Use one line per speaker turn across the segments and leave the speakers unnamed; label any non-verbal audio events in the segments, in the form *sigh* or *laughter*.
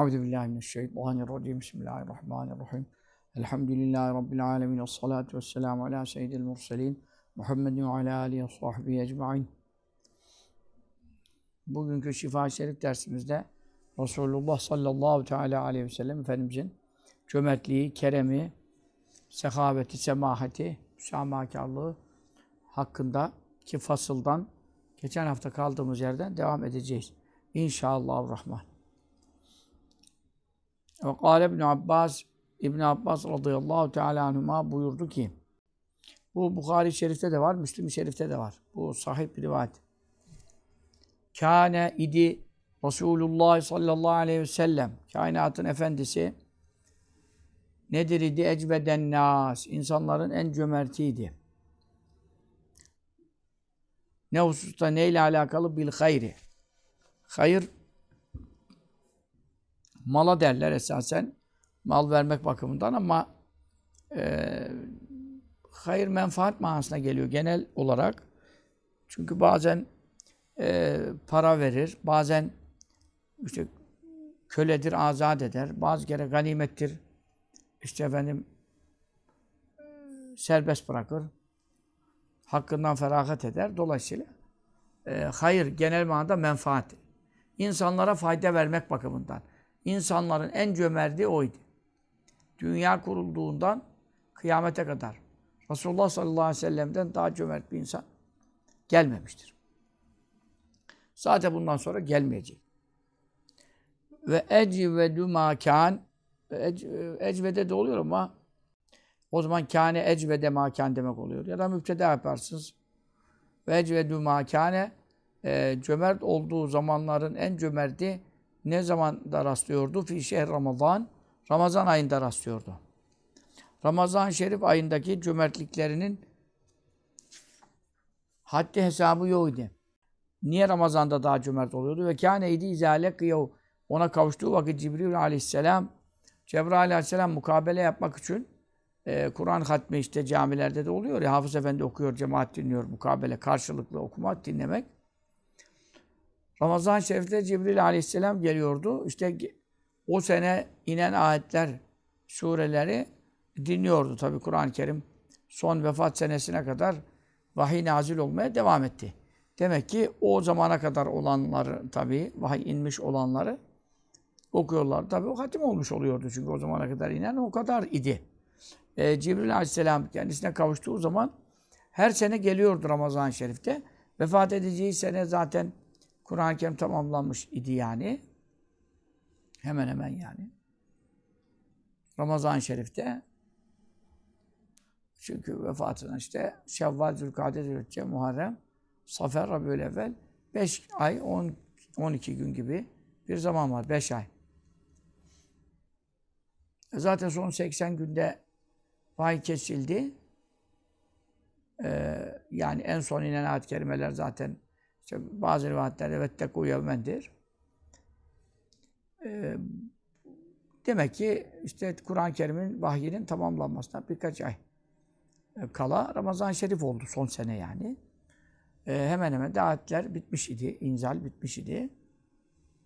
Euzu billahi mineşşeytanirracim. Bismillahirrahmanirrahim. Elhamdülillahi rabbil alamin. Ves salatu vesselamu ala seyyidil murselin. Muhammedin ve ala alihi ve sahbihi ecmaîn. Bugünkü Şifa Şerif dersimizde Resulullah sallallahu teala aleyhi ve sellem Efendimizin cömertliği, keremi, sehaveti, semahati, müsamahakarlığı hakkında ki fasıldan geçen hafta kaldığımız yerden devam edeceğiz. İnşallah Rahman. Ve kâle İbn Abbas İbn Abbas radıyallahu teala anhuma buyurdu ki bu Bukhari Şerif'te de var, Müslim Şerif'te de var. Bu sahih bir rivayet. Kâne idi Resulullah sallallahu aleyhi ve sellem kainatın efendisi nedir idi? Ecbeden nas. insanların en cömertiydi. Ne hususta neyle alakalı? Bil hayri. Hayır mala derler esasen. Mal vermek bakımından ama e, hayır menfaat manasına geliyor genel olarak. Çünkü bazen e, para verir, bazen işte köledir, azat eder, bazı kere ganimettir, işte efendim serbest bırakır, hakkından feragat eder. Dolayısıyla e, hayır genel manada menfaat. İnsanlara fayda vermek bakımından. İnsanların en cömerti oydu. Dünya kurulduğundan kıyamete kadar Resulullah sallallahu aleyhi ve sellem'den daha cömert bir insan gelmemiştir. Zaten bundan sonra gelmeyecek. Ve ecvedu ma kan ecvede de oluyor ama o zaman kâne ecvede ma kan demek oluyor. Ya da müpteda yaparsınız. Ve ecvedu ma kâne e, cömert olduğu zamanların en cömerti ne zaman da rastlıyordu? Fi şehr Ramazan. Ramazan ayında rastlıyordu. Ramazan Şerif ayındaki cömertliklerinin haddi hesabı yoktu. Niye Ramazan'da daha cömert oluyordu? Ve kâneydi izâle kıyav. Ona kavuştuğu vakit Cibril aleyhisselam, Cebrail aleyhisselam mukabele yapmak için e, Kur'an hatmi işte camilerde de oluyor ya, Hafız Efendi okuyor, cemaat dinliyor, mukabele, karşılıklı okumak, dinlemek. Ramazan Şerif'te Cibril aleyhisselam geliyordu. İşte o sene inen ayetler, sureleri dinliyordu. Tabi Kur'an-ı Kerim son vefat senesine kadar vahiy nazil olmaya devam etti. Demek ki o zamana kadar olanları tabi vahiy inmiş olanları okuyorlar. Tabi o hatim olmuş oluyordu çünkü o zamana kadar inen o kadar idi. Ee, Cibril Aleyhisselam kendisine kavuştuğu zaman her sene geliyordu Ramazan-ı Şerif'te. Vefat edeceği sene zaten Kur'an-ı Kerim tamamlanmış idi yani. Hemen hemen yani. Ramazan-ı Şerif'te çünkü vefatına işte Şevval, Zülkade, Zülhicce, Muharrem, Safer, Rabiül Evvel 5 ay, 10, 12 gün gibi bir zaman var. 5 ay. E zaten son 80 günde vahiy kesildi. Ee, yani en son inen ayet-i kerimeler zaten işte bazı rivayetlerde vettekû yevmendir. Ee, demek ki işte Kur'an-ı Kerim'in vahyinin tamamlanmasına birkaç ay kala Ramazan-ı Şerif oldu son sene yani. Ee, hemen hemen de bitmiş idi, inzal bitmiş idi.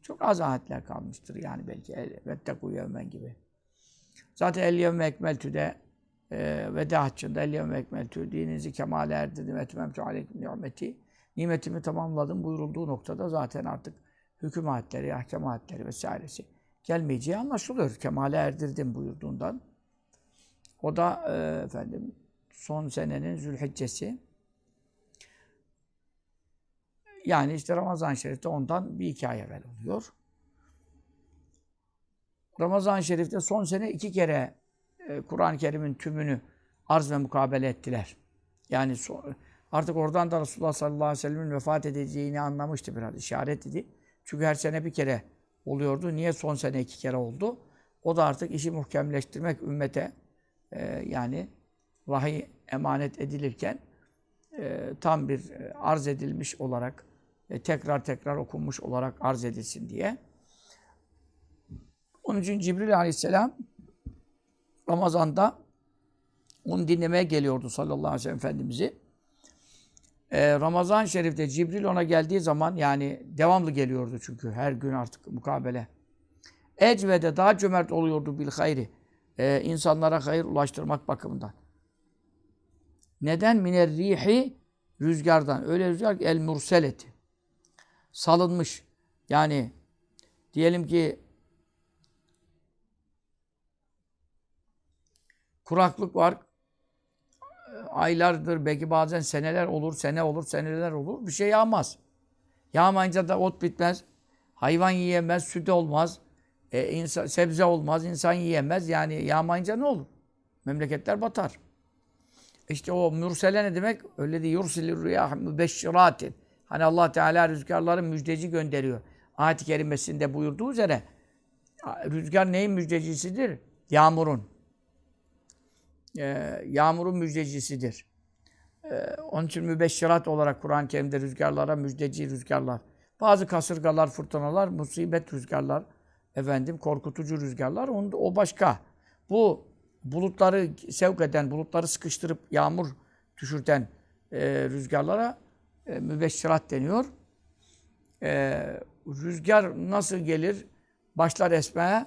Çok az ayetler kalmıştır yani belki vettekû yevmen gibi. Zaten el yevme ekmeltü'de e, veda haccında el yevme ekmeltü dininizi kemale erdirdim etmemtü aleyküm nimeti nimetimi tamamladım buyurulduğu noktada zaten artık hüküm ayetleri, ahkam ayetleri vesairesi gelmeyeceği anlaşılıyor. Kemale erdirdim buyurduğundan. O da e, efendim son senenin Zülhiccesi. Yani işte Ramazan-ı Şerif'te ondan bir iki ay evvel oluyor. Ramazan-ı Şerif'te son sene iki kere e, Kur'an-ı Kerim'in tümünü arz ve mukabele ettiler. Yani so artık oradan da Resulullah sallallahu aleyhi ve sellem'in vefat edeceğini anlamıştı biraz, işaret idi. Çünkü her sene bir kere oluyordu. Niye son sene iki kere oldu? O da artık işi muhkemleştirmek ümmete e, yani vahiy emanet edilirken e, tam bir e, arz edilmiş olarak e, tekrar tekrar okunmuş olarak arz edilsin diye. Onun için Cibril aleyhisselam Ramazan'da onu dinlemeye geliyordu sallallahu aleyhi ve sellem Efendimiz'i. Ee, ramazan Şerif'te Cibril ona geldiği zaman yani devamlı geliyordu çünkü her gün artık mukabele ecvede daha cömert oluyordu bil hayri. Ee, insanlara hayır ulaştırmak bakımından. Neden? Miner rihi rüzgardan. Öyle rüzgar ki el murseleti. Salınmış. Yani diyelim ki kuraklık var. Aylardır, belki bazen seneler olur, sene olur, seneler olur. Bir şey yağmaz. Yağmayınca da ot bitmez. Hayvan yiyemez, süt olmaz. E, insan, sebze olmaz, insan yiyemez. Yani yağmayınca ne olur? Memleketler batar. İşte o mürsele ne demek? Öyle de yursilir rüyah mübeşşiratin. Hani Allah Teala rüzgarların müjdeci gönderiyor. Ayet-i kerimesinde buyurduğu üzere rüzgar neyin müjdecisidir? Yağmurun. Ee, yağmurun müjdecisidir. Ee, onun için mübeşşirat olarak Kur'an-ı Kerim'de rüzgarlara müjdeci rüzgarlar. Bazı kasırgalar, fırtınalar, musibet rüzgarlar, efendim korkutucu rüzgarlar. Onu, o başka. Bu bulutları sevk eden, bulutları sıkıştırıp yağmur düşürten e, rüzgarlara e, mübeşşirat deniyor. E, rüzgar nasıl gelir? Başlar esmeye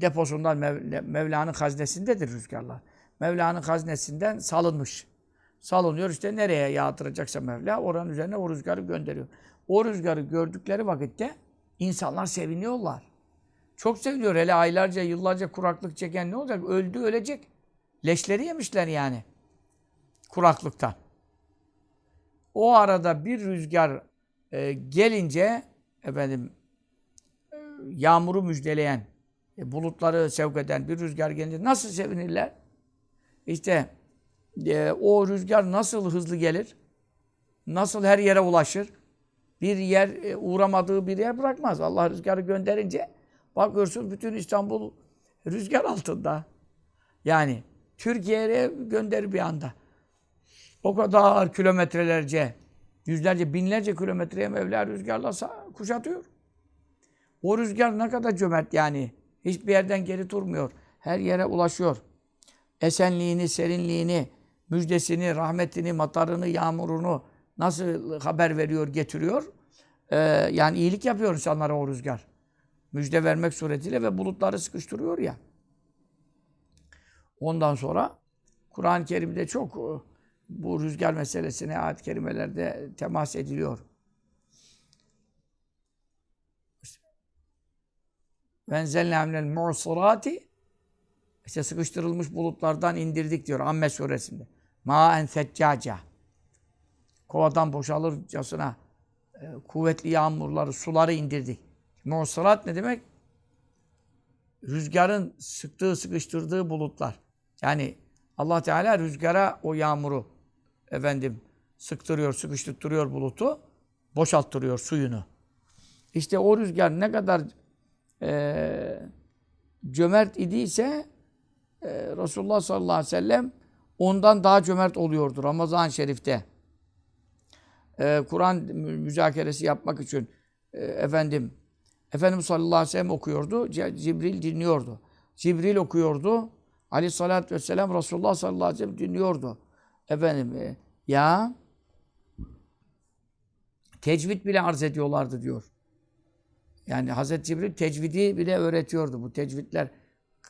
deposundan Mev Mevla'nın haznesindedir rüzgarlar. Mevla'nın haznesinden salınmış. Salınıyor işte nereye yağdıracaksa Mevla oranın üzerine o rüzgarı gönderiyor. O rüzgarı gördükleri vakitte insanlar seviniyorlar. Çok seviniyor. Hele aylarca, yıllarca kuraklık çeken ne olacak? Öldü, ölecek. Leşleri yemişler yani. Kuraklıktan. O arada bir rüzgar e, gelince efendim yağmuru müjdeleyen, e, bulutları sevk eden bir rüzgar gelince nasıl sevinirler? İşte e, o rüzgar nasıl hızlı gelir? Nasıl her yere ulaşır? Bir yer e, uğramadığı bir yer bırakmaz. Allah rüzgarı gönderince bakıyorsun bütün İstanbul rüzgar altında. Yani Türkiye'ye gönderir bir anda. O kadar kilometrelerce, yüzlerce, binlerce kilometreye Mevla rüzgarla kuşatıyor. O rüzgar ne kadar cömert yani. Hiçbir yerden geri durmuyor. Her yere ulaşıyor. Esenliğini, serinliğini, müjdesini, rahmetini, matarını, yağmurunu nasıl haber veriyor, getiriyor. Ee, yani iyilik yapıyor insanlara o rüzgar. Müjde vermek suretiyle ve bulutları sıkıştırıyor ya. Ondan sonra Kur'an-ı Kerim'de çok bu rüzgar meselesine ayet-i kerimelerde temas ediliyor. Venzelnâ minel mu'sirâti işte sıkıştırılmış bulutlardan indirdik diyor Amme suresinde. Mâen seccâca kovadan boşalırcasına e, kuvvetli yağmurları, suları indirdik. Mu'sirat ne demek? Rüzgarın sıktığı, sıkıştırdığı bulutlar. Yani Allah Teala rüzgara o yağmuru efendim sıktırıyor, sıkıştırıyor bulutu, boşalttırıyor suyunu. İşte o rüzgar ne kadar e, cömert idiyse e, Resulullah sallallahu aleyhi ve sellem ondan daha cömert oluyordu Ramazan-ı Şerif'te. E, Kur'an müzakeresi yapmak için e, efendim Efendimiz sallallahu aleyhi ve sellem okuyordu. Cibril dinliyordu. Cibril okuyordu. Aleyhissalatü vesselam Resulullah sallallahu aleyhi ve sellem dinliyordu. Efendim e, ya tecvid bile arz ediyorlardı diyor. Yani Hazreti Cibril tecvidi bile öğretiyordu. Bu tecvidler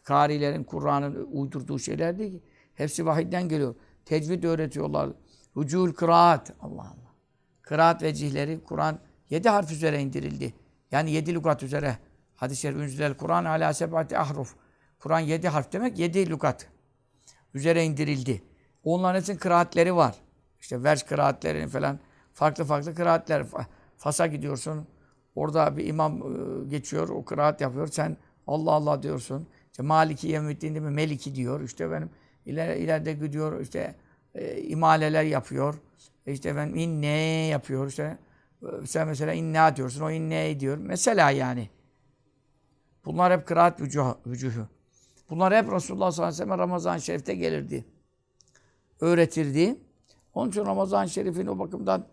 karilerin, Kur'an'ın uydurduğu şeyler değil ki. Hepsi vahiden geliyor. Tecvid öğretiyorlar. Vücul kıraat. Allah Allah. Kıraat vecihleri Kur'an yedi harf üzere indirildi. Yani yedi lügat üzere. Hadis-i şerif ünzülel Kur'an ala sebati ahruf. Kur'an yedi harf demek yedi lügat üzere indirildi. Onların için kıraatleri var. İşte vers kıraatlerini falan farklı farklı kıraatler. Fas'a gidiyorsun. Orada bir imam ıı, geçiyor, o kıraat yapıyor. Sen Allah Allah diyorsun. İşte Maliki Yevmiddin değil mi? Meliki diyor. İşte benim iler, ileride gidiyor işte e, imaleler yapıyor. İşte ben inne yapıyor. İşte sen mesela inna diyorsun. O inne diyor. Mesela yani. Bunlar hep kıraat vücuhu. Bunlar hep Resulullah sallallahu aleyhi ve sellem Ramazan-ı Şerif'te gelirdi. Öğretirdi. Onun için Ramazan-ı Şerif'in o bakımdan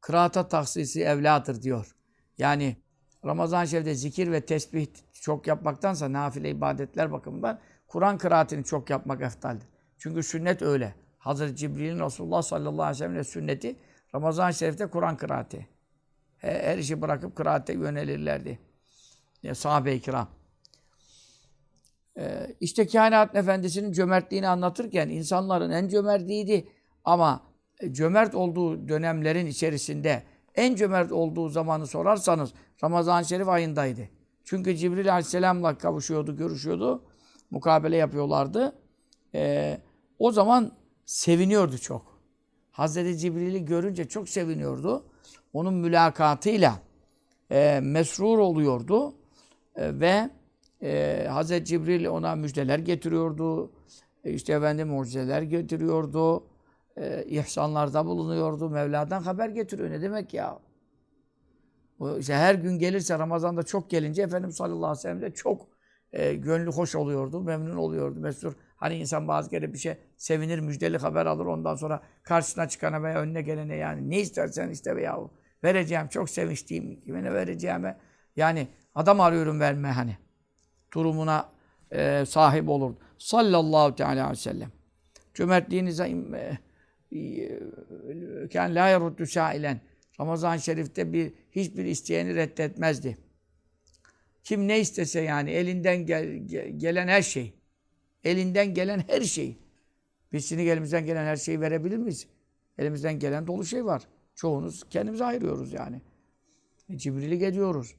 kıraata taksisi evladır diyor. Yani Ramazan-ı Şerif'te zikir ve tesbih çok yapmaktansa nafile ibadetler bakımından Kur'an kıraatini çok yapmak eftaldir. Çünkü sünnet öyle. Hazreti Cibril'in Resulullah sallallahu aleyhi ve sellem'le sünneti Ramazan-ı Şerif'te Kur'an kıraati. Her işi bırakıp kıraate yönelirlerdi. e, sahabe-i kiram. E, işte kainat efendisinin cömertliğini anlatırken insanların en cömertliğiydi ama cömert olduğu dönemlerin içerisinde en cömert olduğu zamanı sorarsanız Ramazan-ı Şerif ayındaydı. Çünkü Cibril Aleyhisselam'la kavuşuyordu, görüşüyordu. Mukabele yapıyorlardı. Ee, o zaman seviniyordu çok. Hazreti Cibril'i görünce çok seviniyordu. Onun mülakatıyla e, mesrur oluyordu. E, ve e, Hazreti Cibril ona müjdeler getiriyordu. E, işte efendim mucizeler getiriyordu. E, ihsanlarda bulunuyordu. Mevla'dan haber getiriyor. Ne demek ya? O işte her gün gelirse Ramazan'da çok gelince Efendimiz sallallahu aleyhi ve sellem de çok e, gönlü hoş oluyordu, memnun oluyordu, mesur. Hani insan bazı kere bir şey sevinir, müjdeli haber alır ondan sonra karşısına çıkana veya önüne gelene yani ne istersen iste veya vereceğim, çok sevinçliyim, kimine vereceğime. Yani adam arıyorum verme hani. Durumuna e, sahip olur. Sallallahu teala aleyhi ve sellem. Cömertliğinize e, kâne lâ yeruddu sâilen. Ramazan-ı Şerif'te bir hiçbir isteyeni reddetmezdi. Kim ne istese yani elinden gel, gelen her şey. Elinden gelen her şey. Biz şimdi elimizden gelen her şeyi verebilir miyiz? Elimizden gelen dolu şey var. Çoğunuz kendimize ayırıyoruz yani. E, Cibrillik ediyoruz.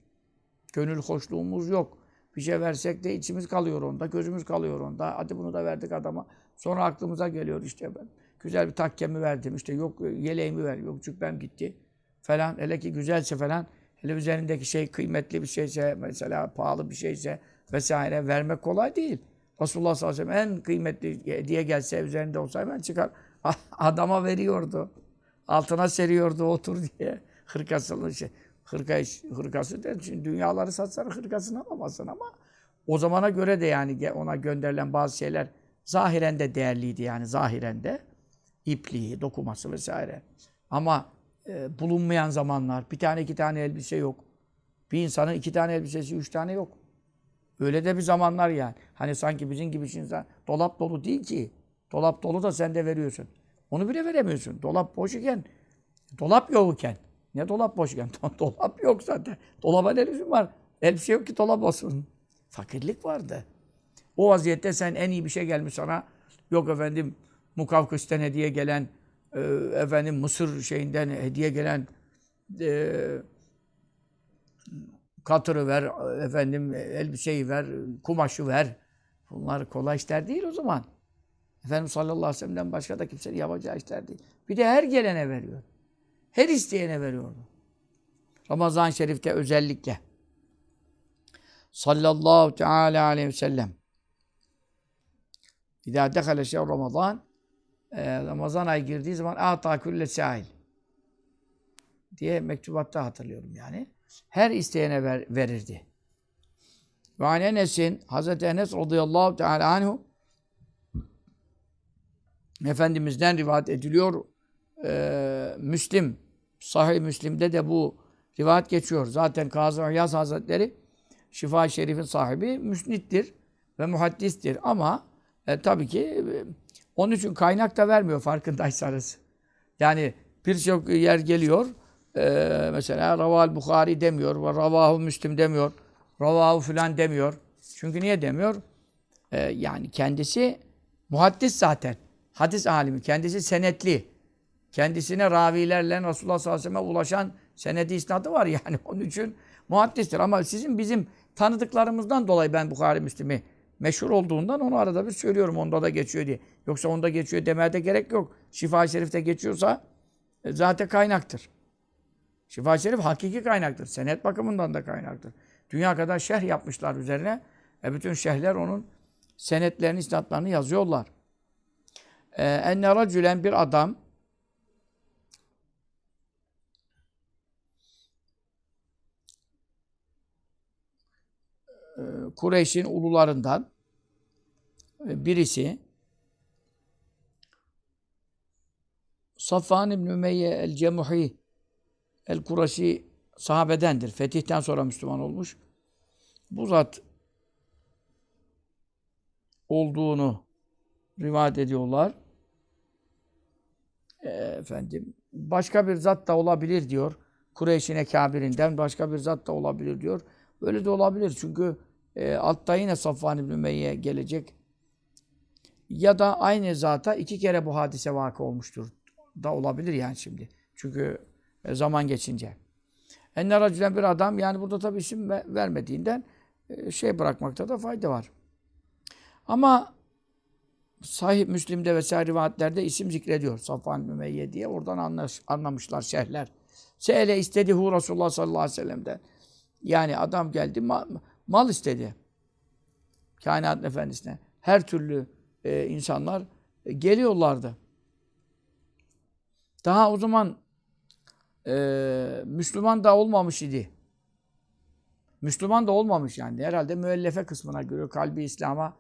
Gönül hoşluğumuz yok. Bir şey versek de içimiz kalıyor onda, gözümüz kalıyor onda. Hadi bunu da verdik adama. Sonra aklımıza geliyor işte ben. Güzel bir takkemi verdim. İşte yok yeleğimi ver. Yok cübbem gitti. Falan. Hele ki güzelse falan. Hele üzerindeki şey kıymetli bir şeyse, mesela pahalı bir şeyse vesaire vermek kolay değil. Resulullah sallallahu aleyhi ve sellem en kıymetli hediye gelse üzerinde olsa hemen çıkar. *laughs* Adama veriyordu. Altına seriyordu otur diye. Hırkasını şey. Hırka, hırkası der. Şimdi dünyaları satsan hırkasını alamazsın ama o zamana göre de yani ona gönderilen bazı şeyler zahiren de değerliydi yani zahiren de. İpliği, dokuması vesaire. Ama e, bulunmayan zamanlar, bir tane iki tane elbise yok. Bir insanın iki tane elbisesi, üç tane yok. Öyle de bir zamanlar yani. Hani sanki bizim gibi insan dolap dolu değil ki. Dolap dolu da sen de veriyorsun. Onu bile veremiyorsun. Dolap boş iken, dolap yok iken. Ne dolap boş iken? *laughs* dolap yok zaten. Dolaba ne lüzum var? Elbise yok ki dolap olsun. Fakirlik vardı. O vaziyette sen en iyi bir şey gelmiş sana. Yok efendim Mukavkıs'tan hediye gelen e, efendim Mısır şeyinden hediye gelen e, katırı ver, efendim elbiseyi ver, kumaşı ver. Bunlar kolay işler değil o zaman. Efendimiz sallallahu aleyhi ve sellem'den başka da kimsenin yapacağı işler değil. Bir de her gelene veriyor. Her isteyene veriyordu. Ramazan-ı Şerif'te özellikle. Sallallahu teala aleyhi ve sellem. İzâ dehale şehr Ramazan e, Ramazan ayı girdiği zaman ata külle sahil diye mektubatta hatırlıyorum yani. Her isteyene ver, verirdi. Ve an Enes'in Hazreti Enes radıyallahu teala anhu Efendimiz'den rivayet ediliyor. Ee, Müslim, Sahih Müslim'de de bu rivayet geçiyor. Zaten Kazım İyaz Hazretleri Şifa-i Şerif'in sahibi müsnittir ve muhaddistir. Ama e, tabii ki onun için kaynak da vermiyor farkındaysanız. Yani birçok yer geliyor. E, mesela Raval Bukhari demiyor. Ravahu Müslim demiyor. Ravahu filan demiyor. Çünkü niye demiyor? E, yani kendisi muhaddis zaten. Hadis alimi. Kendisi senetli. Kendisine ravilerle Resulullah sallallahu aleyhi ve sellem'e ulaşan senedi isnadı var yani. *laughs* Onun için muhaddistir. Ama sizin bizim tanıdıklarımızdan dolayı ben Bukhari Müslim'i meşhur olduğundan onu arada bir söylüyorum onda da geçiyor diye. Yoksa onda geçiyor demeye de gerek yok. Şifa-i Şerif'te geçiyorsa e, zaten kaynaktır. Şifa-i Şerif hakiki kaynaktır. Senet bakımından da kaynaktır. Dünya kadar şerh yapmışlar üzerine. E bütün şerhler onun senetlerini, isnatlarını yazıyorlar. E, enne racülen bir adam Kureyş'in ulularından e, birisi Safvan İbn Ümeyye el-Cemuhi el-Kureşi sahabedendir. Fetihten sonra Müslüman olmuş. Bu zat olduğunu rivayet ediyorlar. E, efendim başka bir zat da olabilir diyor. Kureyş'in ekabirinden başka bir zat da olabilir diyor. Öyle de olabilir. Çünkü e, altta yine Safvan İbni Ümeyye gelecek. Ya da aynı zata iki kere bu hadise vakı olmuştur. Da olabilir yani şimdi. Çünkü e, zaman geçince. Enne racülen bir adam yani burada tabii isim vermediğinden e, şey bırakmakta da fayda var. Ama Sahih Müslim'de vesaire rivayetlerde isim zikrediyor. Safvan Mümeyye diye. Oradan anlaş, anlamışlar şehirler. Seyle istedi hu Resulullah sallallahu aleyhi ve sellem'den. Yani adam geldi mal, mal istedi. Kainat efendisine. Her türlü e, insanlar e, geliyorlardı. Daha o zaman e, Müslüman da olmamış idi. Müslüman da olmamış yani. Herhalde müellefe kısmına göre kalbi İslam'a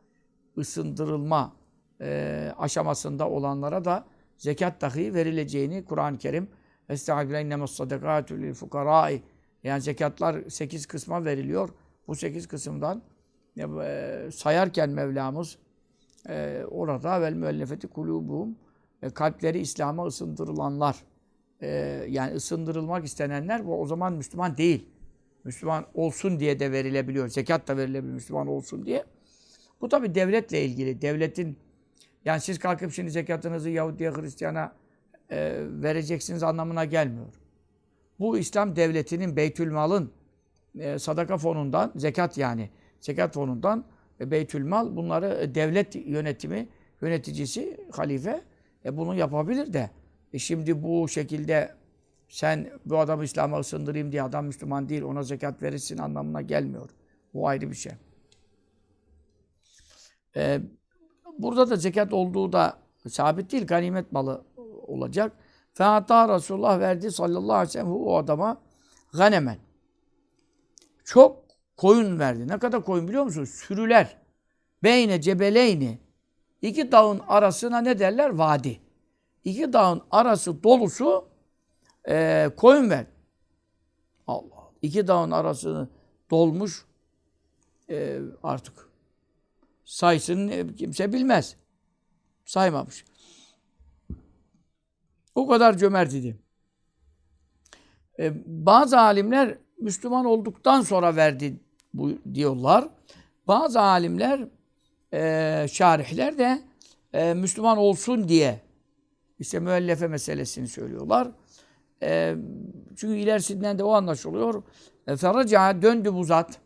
ısındırılma e, aşamasında olanlara da zekat dahi verileceğini Kur'an-ı Kerim Estağfirullah innemes sadakatü lil fukarai yani zekatlar sekiz kısma veriliyor. Bu sekiz kısımdan e, sayarken Mevlamız e, orada vel müellefeti kulubuhum e, kalpleri İslam'a ısındırılanlar e, yani ısındırılmak istenenler bu o zaman Müslüman değil. Müslüman olsun diye de verilebiliyor. Zekat da verilebiliyor Müslüman olsun diye. Bu tabi devletle ilgili. Devletin yani siz kalkıp şimdi zekatınızı Yahudi'ye, Hristiyan'a e, vereceksiniz anlamına gelmiyor. Bu İslam devletinin, Beytülmal'ın e, sadaka fonundan, zekat yani, zekat fonundan e, Beytülmal bunları e, devlet yönetimi, yöneticisi, halife e, bunu yapabilir de. E şimdi bu şekilde sen bu adamı İslam'a ısındırayım diye adam Müslüman değil, ona zekat verirsin anlamına gelmiyor. Bu ayrı bir şey. Ee, burada da zekat olduğu da sabit değil, ganimet malı olacak. Fehatta Resulullah verdi sallallahu aleyhi ve sellem o adama ganemen. Çok koyun verdi. Ne kadar koyun biliyor musunuz? Sürüler. Beyne cebeleyni. İki dağın arasına ne derler? Vadi. İki dağın arası dolusu e, koyun ver. Allah. İki dağın arasını dolmuş e, artık. Sayısını kimse bilmez. Saymamış. O kadar cömert idi. E, bazı alimler Müslüman olduktan sonra verdi bu diyorlar. Bazı alimler, e, şarihler de e, Müslüman olsun diye işte müellefe meselesini söylüyorlar. E, çünkü ilerisinden de o anlaşılıyor. E, Feraca döndü bu zat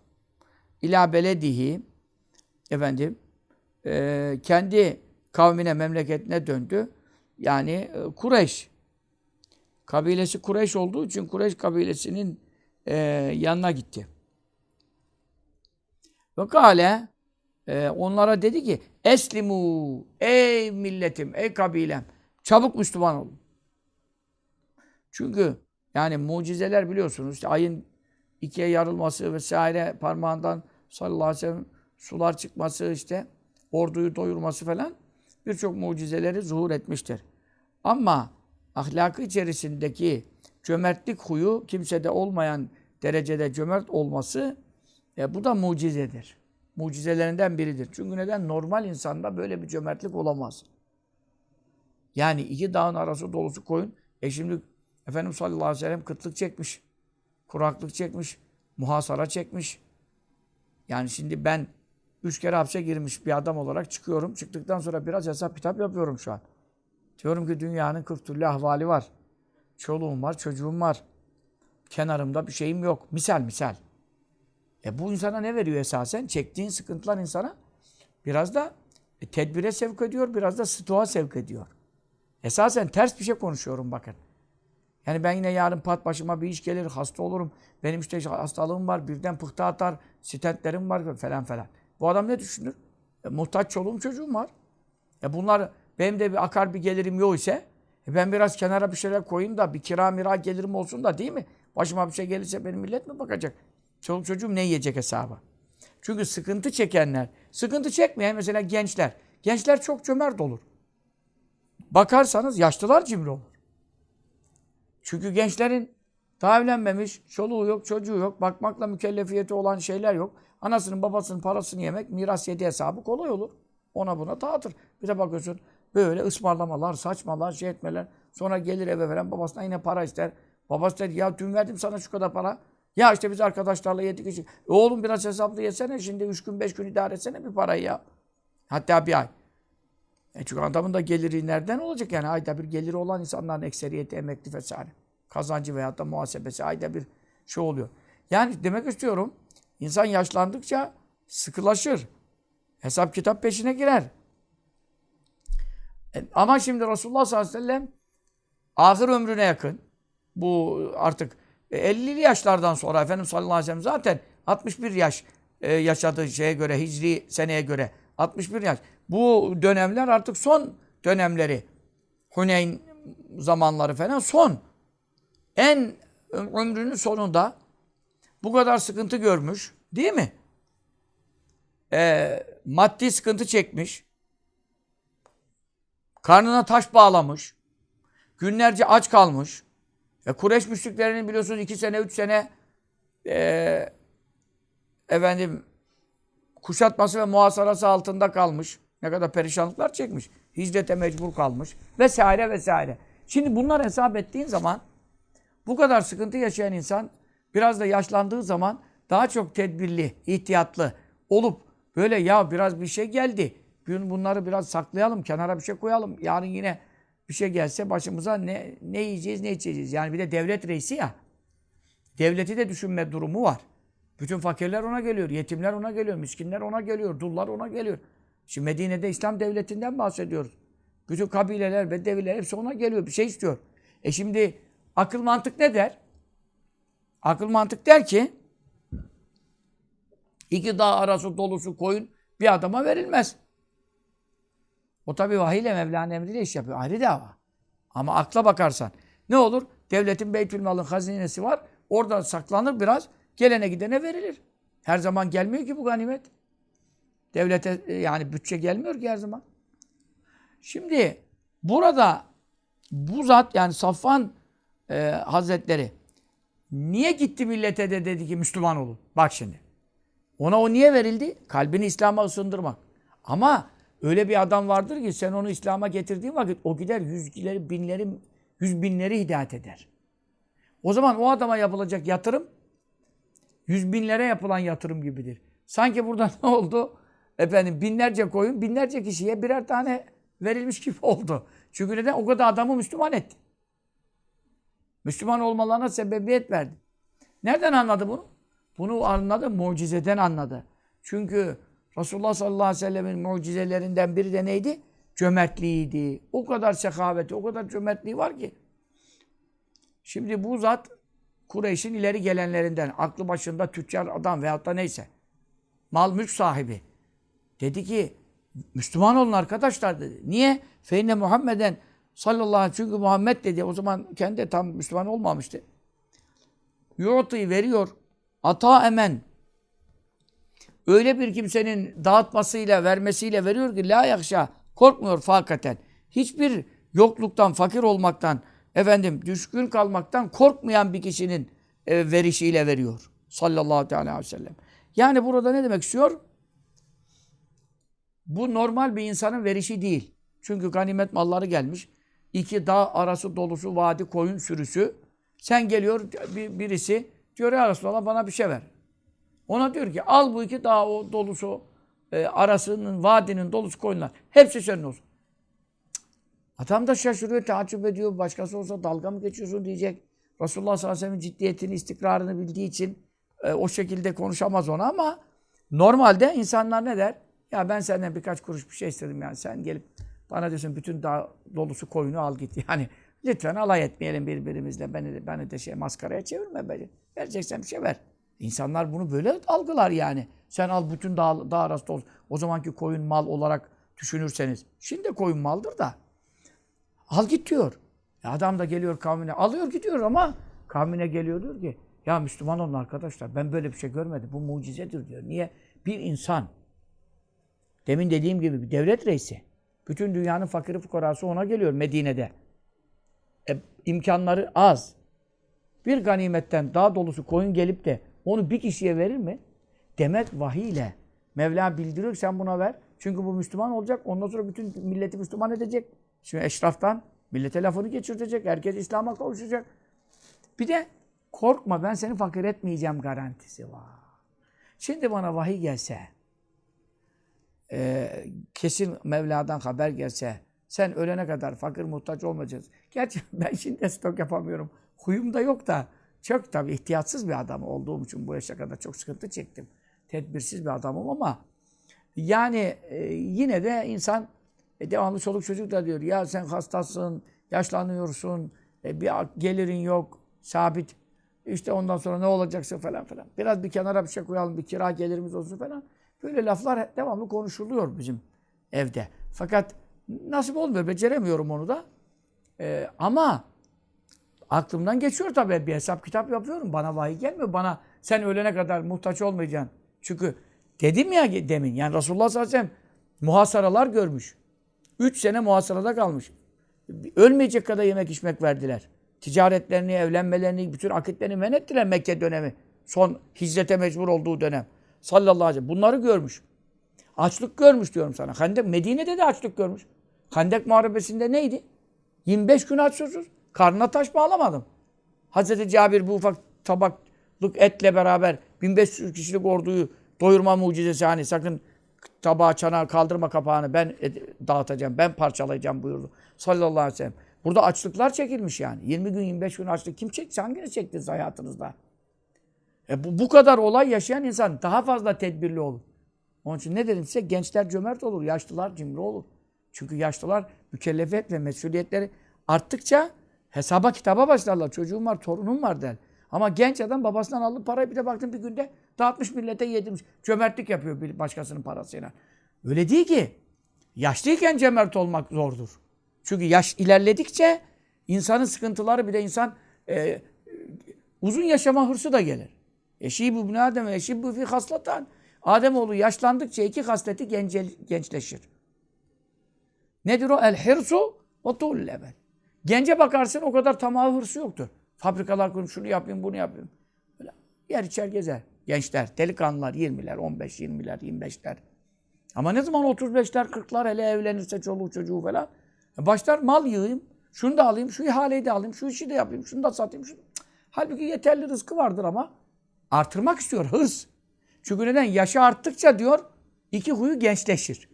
ila beledihi efendim e, kendi kavmine, memleketine döndü. Yani e, Kureyş. Kabilesi Kureyş olduğu için Kureyş kabilesinin e, yanına gitti. Ve kale e, onlara dedi ki Eslimu ey milletim, ey kabilem çabuk Müslüman olun. Çünkü yani mucizeler biliyorsunuz işte ayın ikiye yarılması vesaire parmağından sallallahu aleyhi ve sellem sular çıkması işte orduyu doyurması falan birçok mucizeleri zuhur etmiştir. Ama ahlakı içerisindeki cömertlik huyu kimsede olmayan derecede cömert olması e, bu da mucizedir. Mucizelerinden biridir. Çünkü neden? Normal insanda böyle bir cömertlik olamaz. Yani iki dağın arası dolusu koyun. E şimdi Efendimiz sallallahu aleyhi ve sellem kıtlık çekmiş. Kuraklık çekmiş. Muhasara çekmiş. Yani şimdi ben üç kere hapse girmiş bir adam olarak çıkıyorum. Çıktıktan sonra biraz hesap kitap yapıyorum şu an. Diyorum ki dünyanın 40 türlü ahvali var. Çoluğum var, çocuğum var. Kenarımda bir şeyim yok. Misal misal. E bu insana ne veriyor esasen? Çektiğin sıkıntılar insana biraz da e, tedbire sevk ediyor, biraz da stoğa sevk ediyor. Esasen ters bir şey konuşuyorum bakın. Yani ben yine yarın pat başıma bir iş gelir, hasta olurum. Benim işte hastalığım var, birden pıhtı atar, stentlerim var falan falan. Bu adam ne düşünür? E, muhtaç çoluğum çocuğum var. E bunlar benim de bir akar bir gelirim yok ise e ben biraz kenara bir şeyler koyayım da bir kira mira gelirim olsun da değil mi? Başıma bir şey gelirse benim millet mi bakacak? Çoluk çocuğum ne yiyecek hesaba? Çünkü sıkıntı çekenler, sıkıntı çekmeyen mesela gençler. Gençler çok cömert olur. Bakarsanız yaşlılar cimri olur. Çünkü gençlerin daha evlenmemiş, çoluğu yok, çocuğu yok, bakmakla mükellefiyeti olan şeyler yok. Anasının babasının parasını yemek, miras yedi hesabı kolay olur. Ona buna dağıtır. Bir de bakıyorsun böyle ısmarlamalar, saçmalar, şey etmeler. Sonra gelir eve veren babasına yine para ister. Babası der ya dün verdim sana şu kadar para. Ya işte biz arkadaşlarla yedik içtik. E oğlum biraz hesaplı yesene şimdi üç gün beş gün idare etsene bir parayı ya. Hatta bir ay. E çünkü adamın da geliri nereden olacak yani ayda bir geliri olan insanların ekseriyeti emekli vesaire. Kazancı veyahut da muhasebesi ayda bir şey oluyor. Yani demek istiyorum insan yaşlandıkça sıkılaşır. Hesap kitap peşine girer. E, ama şimdi Resulullah sallallahu aleyhi ve sellem ahir ömrüne yakın bu artık 50'li yaşlardan sonra Efendimiz sallallahu aleyhi ve sellem zaten 61 yaş e, yaşadığı şeye göre hicri seneye göre 61 yaş. Bu dönemler artık son dönemleri. Huneyn zamanları falan son. En ömrünün sonunda bu kadar sıkıntı görmüş. Değil mi? Ee, maddi sıkıntı çekmiş. Karnına taş bağlamış. Günlerce aç kalmış. E, Kureyş müşriklerinin biliyorsunuz iki sene, üç sene e, efendim kuşatması ve muhasarası altında kalmış. Ne kadar perişanlıklar çekmiş. Hicrete mecbur kalmış. Vesaire vesaire. Şimdi bunlar hesap ettiğin zaman bu kadar sıkıntı yaşayan insan biraz da yaşlandığı zaman daha çok tedbirli, ihtiyatlı olup böyle ya biraz bir şey geldi. Bunları biraz saklayalım, kenara bir şey koyalım. Yarın yine bir şey gelse başımıza ne, ne yiyeceğiz, ne içeceğiz. Yani bir de devlet reisi ya. Devleti de düşünme durumu var. Bütün fakirler ona geliyor, yetimler ona geliyor, miskinler ona geliyor, dullar ona geliyor. Şimdi Medine'de İslam devletinden bahsediyoruz. Bütün kabileler, bedeviler hepsi ona geliyor, bir şey istiyor. E şimdi akıl mantık ne der? Akıl mantık der ki iki dağ arası dolusu koyun bir adama verilmez. O tabi vahiyle Mevla'nın emriyle iş yapıyor. Ayrı dava. Ama akla bakarsan ne olur? Devletin Beytülmal'ın hazinesi var. Orada saklanır biraz. Gelene gidene verilir. Her zaman gelmiyor ki bu ganimet. Devlete e, yani bütçe gelmiyor ki her zaman. Şimdi burada bu zat yani Safvan e, Hazretleri niye gitti millete de dedi ki Müslüman olun? Bak şimdi. Ona o niye verildi? Kalbini İslam'a ısındırmak. Ama öyle bir adam vardır ki sen onu İslam'a getirdiğin vakit o gider yüzleri, binleri, yüz binleri hidayet eder. O zaman o adama yapılacak yatırım yüz binlere yapılan yatırım gibidir. Sanki burada *laughs* ne oldu? Efendim binlerce koyun, binlerce kişiye birer tane verilmiş gibi oldu. Çünkü neden? O kadar adamı Müslüman etti. Müslüman olmalarına sebebiyet verdi. Nereden anladı bunu? Bunu anladı, mucizeden anladı. Çünkü Resulullah sallallahu aleyhi ve sellemin mucizelerinden biri de neydi? Cömertliğiydi. O kadar sehaveti, o kadar cömertliği var ki. Şimdi bu zat Kureyş'in ileri gelenlerinden, aklı başında tüccar adam veyahut da neyse. Mal mülk sahibi. Dedi ki Müslüman olun arkadaşlar dedi. Niye? Feyne Muhammeden sallallahu aleyhi ve sellem. Çünkü Muhammed dedi. O zaman kendi de tam Müslüman olmamıştı. Yu'tı veriyor. Ata emen. Öyle bir kimsenin dağıtmasıyla, vermesiyle veriyor ki la yakşa. Korkmuyor fakaten. Hiçbir yokluktan, fakir olmaktan, efendim düşkün kalmaktan korkmayan bir kişinin e, verişiyle veriyor. Sallallahu aleyhi ve sellem. Yani burada ne demek istiyor? Bu normal bir insanın verişi değil. Çünkü ganimet malları gelmiş. İki dağ arası dolusu vadi koyun sürüsü. Sen geliyor bir, birisi diyor ya Resulallah bana bir şey ver. Ona diyor ki al bu iki dağ o dolusu e, arasının vadinin dolusu koyunlar. Hepsi senin olsun. Adam da şaşırıyor, takip ediyor. Başkası olsa dalga mı geçiyorsun diyecek. Resulullah sallallahu aleyhi ve sellem ciddiyetini, istikrarını bildiği için e, o şekilde konuşamaz ona ama normalde insanlar ne der? Ya ben senden birkaç kuruş bir şey istedim yani. Sen gelip bana diyorsun bütün dağ dolusu koyunu al git. *laughs* Yani lütfen alay etmeyelim birbirimizle. Beni de, beni de şey maskaraya çevirme beni. Vereceksen bir şey ver. İnsanlar bunu böyle algılar yani. Sen al bütün dağ, dağ arası dolusu. O zamanki koyun mal olarak düşünürseniz. Şimdi koyun maldır da. Al git diyor. Ya adam da geliyor kavmine. Alıyor gidiyor ama kavmine geliyor diyor ki ya Müslüman olun arkadaşlar. Ben böyle bir şey görmedim. Bu mucizedir diyor. Niye? Bir insan Demin dediğim gibi bir devlet reisi. Bütün dünyanın fakiri fukarası ona geliyor Medine'de. E, imkanları az. Bir ganimetten daha dolusu koyun gelip de onu bir kişiye verir mi? Demek vahiy ile. Mevla bildiriyor sen buna ver. Çünkü bu Müslüman olacak. Ondan sonra bütün milleti Müslüman edecek. Şimdi eşraftan millete lafını geçirtecek. Herkes İslam'a kavuşacak. Bir de Korkma ben seni fakir etmeyeceğim garantisi var. Şimdi bana vahiy gelse, e, kesin Mevla'dan haber gelse, sen ölene kadar fakir muhtaç olmayacaksın. Gerçi *laughs* ben şimdi stok yapamıyorum. Huyum da yok da çok tabii ihtiyatsız bir adam olduğum için bu yaşa kadar çok sıkıntı çektim. Tedbirsiz bir adamım ama yani e, yine de insan e, devamlı çoluk çocuk da diyor ya sen hastasın, yaşlanıyorsun, e, bir gelirin yok, sabit. İşte ondan sonra ne olacaksın falan filan. Biraz bir kenara bir şey koyalım, bir kira gelirimiz olsun falan. Böyle laflar devamlı konuşuluyor bizim evde. Fakat nasip olmuyor, beceremiyorum onu da. E, ama aklımdan geçiyor tabii. Bir hesap kitap yapıyorum. Bana vahiy gelmiyor. Bana sen ölene kadar muhtaç olmayacaksın. Çünkü dedim ya demin yani Resulullah sallallahu aleyhi ve sellem muhasaralar görmüş. Üç sene muhasarada kalmış. Ölmeyecek kadar yemek içmek verdiler. Ticaretlerini, evlenmelerini, bütün akitlerini men ettiler Mekke dönemi. Son hicrete mecbur olduğu dönem. Sallallahu aleyhi ve sellem. Bunları görmüş. Açlık görmüş diyorum sana. Handek, Medine'de de açlık görmüş. Handek Muharebesi'nde neydi? 25 gün aç susuz. Karnına taş bağlamadım. Hazreti Cabir bu ufak tabaklık etle beraber 1500 kişilik orduyu doyurma mucizesi hani sakın tabağı çanağı kaldırma kapağını ben dağıtacağım, ben parçalayacağım buyurdu. Sallallahu aleyhi ve sellem. Burada açlıklar çekilmiş yani. 20 gün 25 gün açlık kim çekti? Hanginiz çektiniz hayatınızda? E bu, bu kadar olay yaşayan insan daha fazla tedbirli olur. Onun için ne dedim size? Gençler cömert olur, yaşlılar cimri olur. Çünkü yaşlılar mükellefiyet ve mesuliyetleri arttıkça hesaba kitaba başlarlar. Çocuğum var, torunum var der. Ama genç adam babasından aldı parayı bir de baktım bir günde dağıtmış millete yedirmiş. Cömertlik yapıyor bir başkasının parasıyla. Öyle değil ki. Yaşlıyken cömert olmak zordur. Çünkü yaş ilerledikçe insanın sıkıntıları bir de insan e, uzun yaşama hırsı da gelir. Eşi bu ne Adem, eşi bu fi haslatan. Ademoğlu yaşlandıkça iki hasleti gence, gençleşir. Nedir o? El hirsu ve tuğlul emel. Gence bakarsın o kadar tamahı hırsı yoktur. Fabrikalar kurmuş şunu yapayım bunu yapayım. Böyle yer içer gezer. Gençler, delikanlılar 20'ler, 15, 20'ler, 25'ler. Ama ne zaman 35'ler, 40'lar hele evlenirse çoluğu çocuğu falan. E başlar mal yığayım, şunu da alayım, şu ihaleyi de alayım, şu işi de yapayım, şunu da satayım. Şunu... Halbuki yeterli rızkı vardır ama artırmak istiyor hırs. Çünkü neden? Yaşı arttıkça diyor iki huyu gençleşir.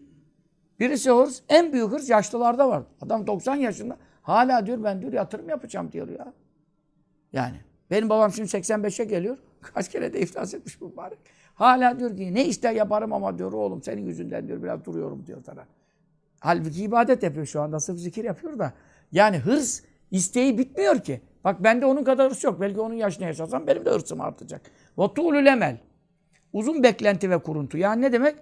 Birisi hırs, en büyük hırs yaşlılarda var. Adam 90 yaşında hala diyor ben diyor yatırım yapacağım diyor ya. Yani benim babam şimdi 85'e geliyor. *laughs* Kaç kere de iflas etmiş bu mübarek. Hala diyor ki ne ister yaparım ama diyor oğlum senin yüzünden diyor biraz duruyorum diyor sana. Halbuki ibadet yapıyor şu anda sırf zikir yapıyor da. Yani hırs isteği bitmiyor ki. Bak bende onun kadar hırs yok. Belki onun yaşını yaşasam benim de hırsım artacak. Ve tuğlul emel. Uzun beklenti ve kuruntu. Yani ne demek?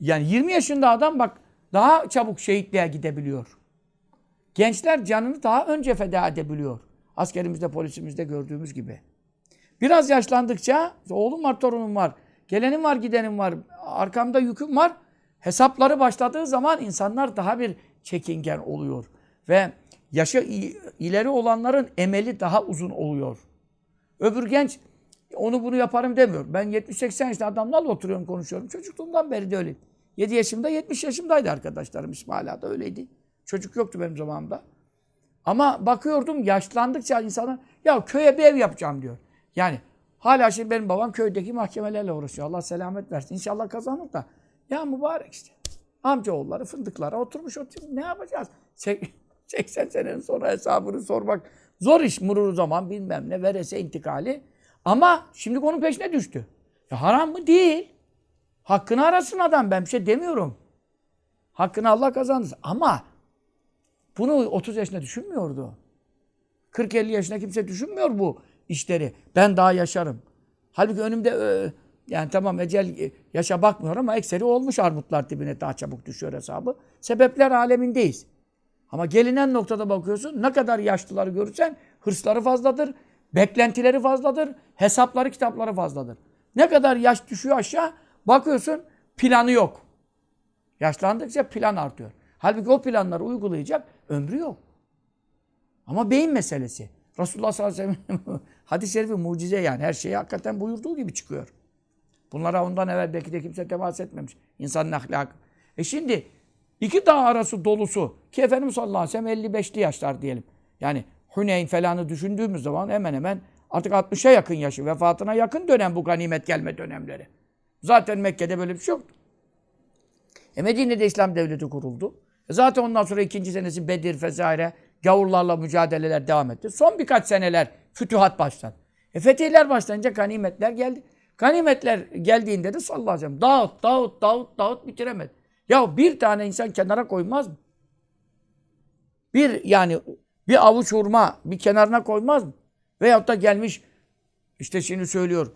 Yani 20 yaşında adam bak daha çabuk şehitliğe gidebiliyor. Gençler canını daha önce feda edebiliyor. Askerimizde, polisimizde gördüğümüz gibi. Biraz yaşlandıkça oğlum var, torunum var, gelenim var, gidenim var, arkamda yüküm var. Hesapları başladığı zaman insanlar daha bir çekingen oluyor. Ve yaşı ileri olanların emeli daha uzun oluyor. Öbür genç onu bunu yaparım demiyor. Ben 70-80 yaşında adamlarla oturuyorum, konuşuyorum. Çocukluğumdan beri de öyle. 7 yaşımda, 70 yaşımdaydı arkadaşlarım. İsmaila'da öyleydi. Çocuk yoktu benim zamanımda. Ama bakıyordum yaşlandıkça insanlar ya köye bir ev yapacağım diyor. Yani hala şimdi benim babam köydeki mahkemelerle uğraşıyor. Allah selamet versin. İnşallah kazanır da. Ya mübarek işte. Amcaoğulları fındıklara oturmuş oturmuş. Ne yapacağız? 80 *laughs* senenin sonra hesabını sormak zor iş murur zaman bilmem ne verese intikali. Ama şimdi onun peşine düştü. Ya haram mı? Değil. Hakkını arasın adam. Ben bir şey demiyorum. Hakkını Allah kazanır. Ama bunu 30 yaşında düşünmüyordu. 40-50 yaşında kimse düşünmüyor bu işleri. Ben daha yaşarım. Halbuki önümde e, yani tamam ecel e, yaşa bakmıyor ama ekseri olmuş armutlar dibine daha çabuk düşüyor hesabı. Sebepler alemindeyiz. Ama gelinen noktada bakıyorsun ne kadar yaşlıları görürsen hırsları fazladır, beklentileri fazladır, hesapları, kitapları fazladır. Ne kadar yaş düşüyor aşağı bakıyorsun planı yok. Yaşlandıkça plan artıyor. Halbuki o planları uygulayacak ömrü yok. Ama beyin meselesi. Resulullah sallallahu aleyhi ve sellem *laughs* hadis-i şerifi mucize yani. Her şeyi hakikaten buyurduğu gibi çıkıyor. Bunlara ondan evvel belki de kimse temas etmemiş. İnsanın ahlakı. E şimdi iki dağ arası dolusu ki Efendimiz sallallahu aleyhi ve sellem 55'li yaşlar diyelim. Yani Huneyn falanı düşündüğümüz zaman hemen hemen Artık 60'a yakın yaşı. Vefatına yakın dönem bu ganimet gelme dönemleri. Zaten Mekke'de böyle bir şey yoktu. E Medine'de İslam devleti kuruldu. E zaten ondan sonra ikinci senesi Bedir vesaire gavurlarla mücadeleler devam etti. Son birkaç seneler fütühat başladı. E fetihler başlayınca ganimetler geldi. Ganimetler geldiğinde de sallallahu aleyhi ve sellem dağıt, dağıt, dağıt, dağıt bitiremedi. Ya bir tane insan kenara koymaz mı? Bir yani bir avuç hurma bir kenarına koymaz mı? Veyahut da gelmiş işte şimdi söylüyor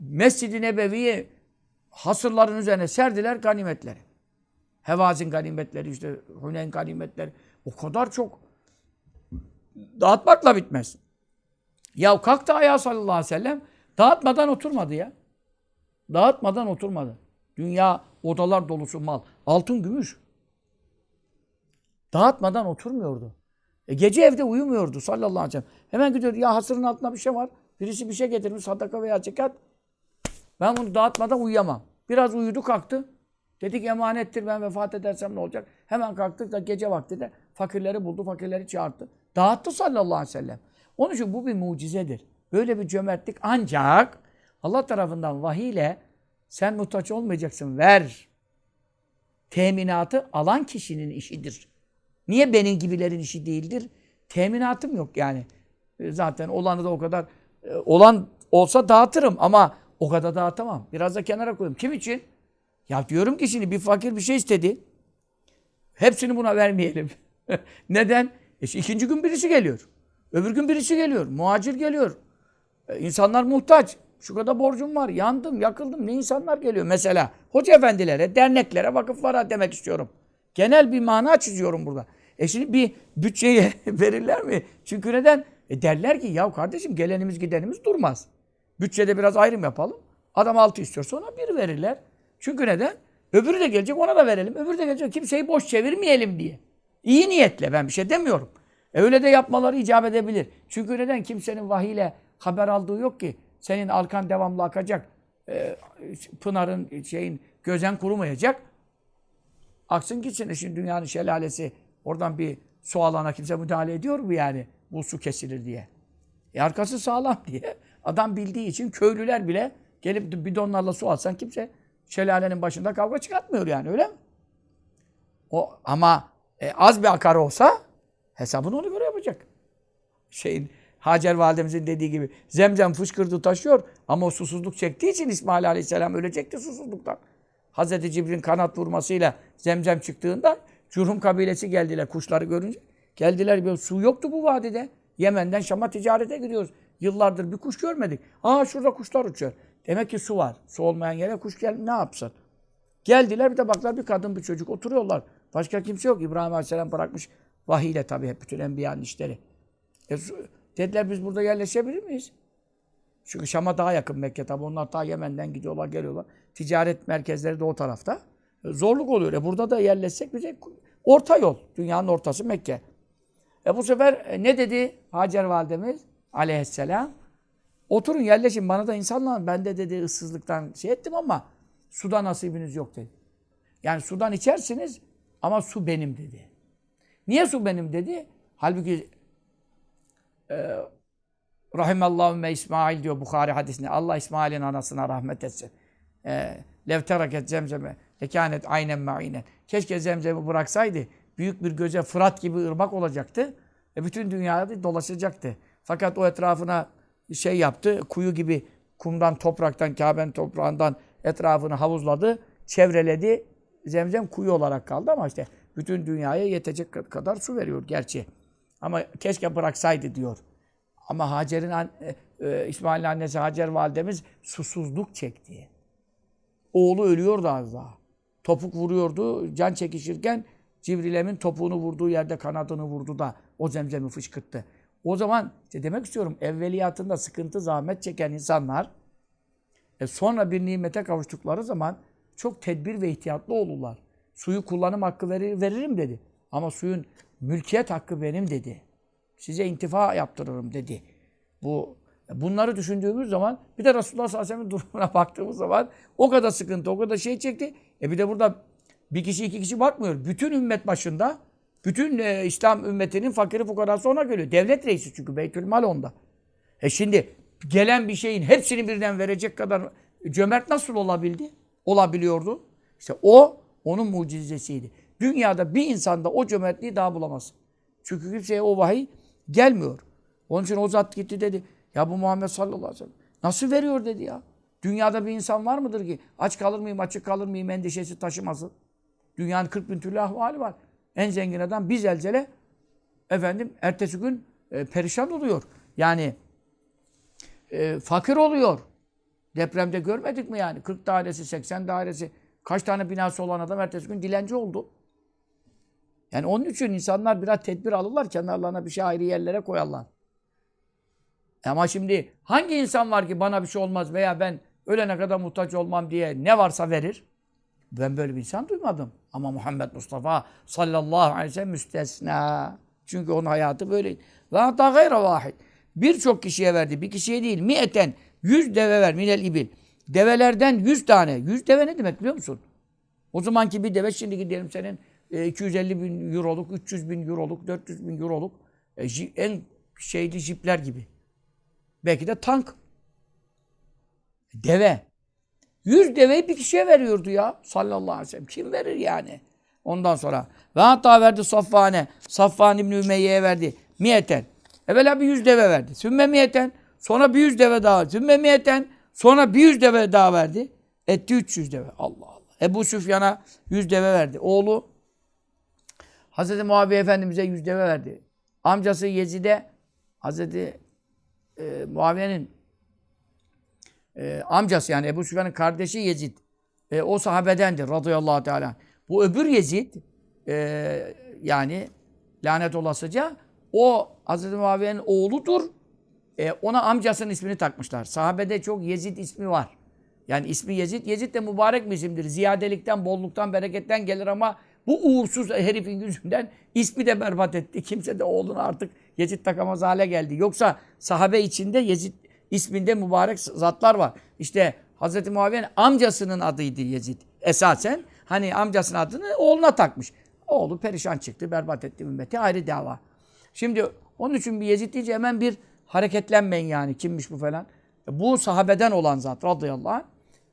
Mescid-i Nebevi'yi hasırların üzerine serdiler ganimetleri. Hevazin ganimetleri işte Huneyn ganimetleri. O kadar çok dağıtmakla bitmez. Ya kalktı ayağa sallallahu aleyhi ve sellem dağıtmadan oturmadı ya. Dağıtmadan oturmadı. Dünya odalar dolusu mal. Altın, gümüş. Dağıtmadan oturmuyordu. E gece evde uyumuyordu sallallahu aleyhi ve sellem. Hemen gidiyordu ya hasırın altında bir şey var. Birisi bir şey getirmiş sadaka veya zekat. Ben bunu dağıtmadan uyuyamam. Biraz uyudu kalktı. Dedik emanettir ben vefat edersem ne olacak? Hemen kalktık da gece vakti de fakirleri buldu, fakirleri çağırdı. Dağıttı sallallahu aleyhi ve sellem. Onun için bu bir mucizedir. Böyle bir cömertlik ancak Allah tarafından vahiy sen muhtaç olmayacaksın ver. Teminatı alan kişinin işidir. Niye benim gibilerin işi değildir? Teminatım yok yani. E, Zaten olanı da o kadar e, olan olsa dağıtırım ama o kadar dağıtamam. Biraz da kenara koyayım. Kim için? Ya diyorum ki şimdi bir fakir bir şey istedi. Hepsini buna vermeyelim. *laughs* Neden? E işte ikinci gün birisi geliyor. Öbür gün birisi geliyor. Muhacir geliyor. E, insanlar muhtaç. Şu kadar borcum var. Yandım, yakıldım. Ne insanlar geliyor? Mesela hoca efendilere, derneklere, vakıflara demek istiyorum. Genel bir mana çiziyorum burada. E şimdi bir bütçeyi *laughs* verirler mi? Çünkü neden? E derler ki ya kardeşim gelenimiz gidenimiz durmaz. Bütçede biraz ayrım yapalım. Adam altı istiyorsa ona bir verirler. Çünkü neden? Öbürü de gelecek ona da verelim. Öbürü de gelecek kimseyi boş çevirmeyelim diye. İyi niyetle ben bir şey demiyorum. E öyle de yapmaları icap edebilir. Çünkü neden? Kimsenin vahiyle haber aldığı yok ki. Senin arkan devamlı akacak. E, Pınar'ın şeyin gözen kurumayacak. Aksın gitsin. E Şimdi dünyanın şelalesi oradan bir su alana kimse müdahale ediyor mu yani? Bu su kesilir diye. E arkası sağlam *laughs* diye. Adam bildiği için köylüler bile gelip bidonlarla su alsan kimse şelalenin başında kavga çıkartmıyor yani öyle mi? O ama e, az bir akar olsa hesabını ona göre yapacak. Şeyin Hacer validemizin dediği gibi zemzem fışkırdı taşıyor ama o susuzluk çektiği için İsmail Aleyhisselam ölecekti susuzluktan. Hazreti Cibril'in kanat vurmasıyla zemzem çıktığında Curhum kabilesi geldiler kuşları görünce. Geldiler bir su yoktu bu vadide. Yemen'den Şam'a ticarete gidiyoruz. Yıllardır bir kuş görmedik. Aa şurada kuşlar uçuyor. Demek ki su var. Su olmayan yere kuş gel ne yapsın? Geldiler bir de baklar bir kadın bir çocuk oturuyorlar. Başka kimse yok. İbrahim Aleyhisselam bırakmış vahiyle tabii hep bütün enbiyanın işleri. E, dediler biz burada yerleşebilir miyiz? Çünkü Şam'a daha yakın Mekke tabii. Onlar ta Yemen'den gidiyorlar geliyorlar. Ticaret merkezleri de o tarafta. Zorluk oluyor. E, burada da yerleşsek bize orta yol. Dünyanın ortası Mekke. E bu sefer e, ne dedi Hacer validemiz aleyhisselam? Oturun yerleşin bana da insanlar ben de dedi ıssızlıktan şey ettim ama suda nasibiniz yok dedi. Yani sudan içersiniz ama su benim dedi. Niye su benim dedi? Halbuki e, Rahimallahümme İsmail diyor Bukhari hadisinde. Allah İsmail'in anasına rahmet etsin. E, Lev teraket zemzeme lekânet aynen ma'inen. Keşke zemzemi bıraksaydı. Büyük bir göze Fırat gibi ırmak olacaktı. E bütün dünyada dolaşacaktı. Fakat o etrafına şey yaptı. Kuyu gibi kumdan, topraktan, Kabe'nin toprağından etrafını havuzladı. Çevreledi. Zemzem kuyu olarak kaldı ama işte bütün dünyaya yetecek kadar su veriyor gerçi. Ama keşke bıraksaydı diyor. Ama Hacer'in e, e, İsmail'in annesi Hacer validemiz susuzluk çekti. Oğlu ölüyordu az daha. Topuk vuruyordu. Can çekişirken Cibril Emin topuğunu vurduğu yerde kanadını vurdu da o zemzemi fışkırttı. O zaman işte demek istiyorum evveliyatında sıkıntı, zahmet çeken insanlar e sonra bir nimete kavuştukları zaman çok tedbir ve ihtiyatlı olurlar. Suyu kullanım hakkı verir, veririm dedi. Ama suyun mülkiyet hakkı benim dedi. Size intifa yaptırırım dedi. Bu bunları düşündüğümüz zaman bir de Resulullah sallallahu aleyhi ve sellem'in durumuna *laughs* baktığımız zaman o kadar sıkıntı, o kadar şey çekti. E bir de burada bir kişi iki kişi bakmıyor. Bütün ümmet başında, bütün e, İslam ümmetinin fakiri fukarası ona geliyor. Devlet reisi çünkü Beytülmal onda. E şimdi gelen bir şeyin hepsini birden verecek kadar cömert nasıl olabildi? Olabiliyordu. İşte o onun mucizesiydi. Dünyada bir insanda o cömertliği daha bulamaz. Çünkü kimseye o vahiy gelmiyor. Onun için o zat gitti dedi. Ya bu Muhammed sallallahu aleyhi ve sellem nasıl veriyor dedi ya. Dünyada bir insan var mıdır ki aç kalır mıyım, açık kalır mıyım endişesi taşımasın. Dünyanın 40 bin türlü ahvali var. En zengin adam bir zelzele efendim ertesi gün e, perişan oluyor. Yani e, fakir oluyor. Depremde görmedik mi yani? 40 dairesi, 80 dairesi, kaç tane binası olan adam ertesi gün dilenci oldu. Yani onun için insanlar biraz tedbir alırlar, kenarlarına bir şey ayrı yerlere koyarlar. Ama şimdi hangi insan var ki bana bir şey olmaz veya ben ölene kadar muhtaç olmam diye ne varsa verir? Ben böyle bir insan duymadım. Ama Muhammed Mustafa sallallahu aleyhi ve sellem müstesna. Çünkü onun hayatı böyle. Ve hatta gayra vahid. Birçok kişiye verdi. Bir kişiye değil. Miyeten. Yüz deve ver. Minel ibil. Develerden yüz tane. Yüz deve ne demek biliyor musun? O zamanki bir deve şimdiki diyelim senin e, 250 bin euroluk, 300 bin euroluk, 400 bin euroluk e, en şeyli jipler gibi. Belki de tank. Deve. Yüz deveyi bir kişiye veriyordu ya sallallahu aleyhi ve sellem. Kim verir yani? Ondan sonra ve hatta verdi Safvane. Safvan İbni Ümeyye'ye verdi. Miyeten. Evvela bir yüz deve verdi. Sümme miyeten. Sonra bir yüz deve daha. Sümme miyeten. Sonra bir yüz deve daha verdi. Etti 300 deve. Allah Allah. Ebu Süfyan'a yüz deve verdi. Oğlu Hazreti Muaviye Efendimiz'e yüz deve verdi. Amcası Yezid'e Hazreti e, Muaviye'nin e, amcası yani Ebu Süfyan'ın kardeşi Yezid. E, o sahabedendir radıyallahu teala. Bu öbür Yezid e, yani lanet olasıca o Hazreti Muaviye'nin oğludur. E, ona amcasının ismini takmışlar. Sahabede çok Yezid ismi var. Yani ismi Yezid. Yezid de mübarek bir isimdir. Ziyadelikten, bolluktan, bereketten gelir ama bu uğursuz herifin yüzünden ismi de berbat etti. Kimse de oğlunu artık Yezid takamaz hale geldi. Yoksa sahabe içinde Yezid isminde mübarek zatlar var. İşte Hz. Muaviye'nin amcasının adıydı Yezid. Esasen hani amcasının adını oğluna takmış. Oğlu perişan çıktı, berbat etti ümmeti. Ayrı dava. Şimdi onun için bir Yezid deyince hemen bir hareketlenmeyin yani. Kimmiş bu falan. Bu sahabeden olan zat radıyallahu anh.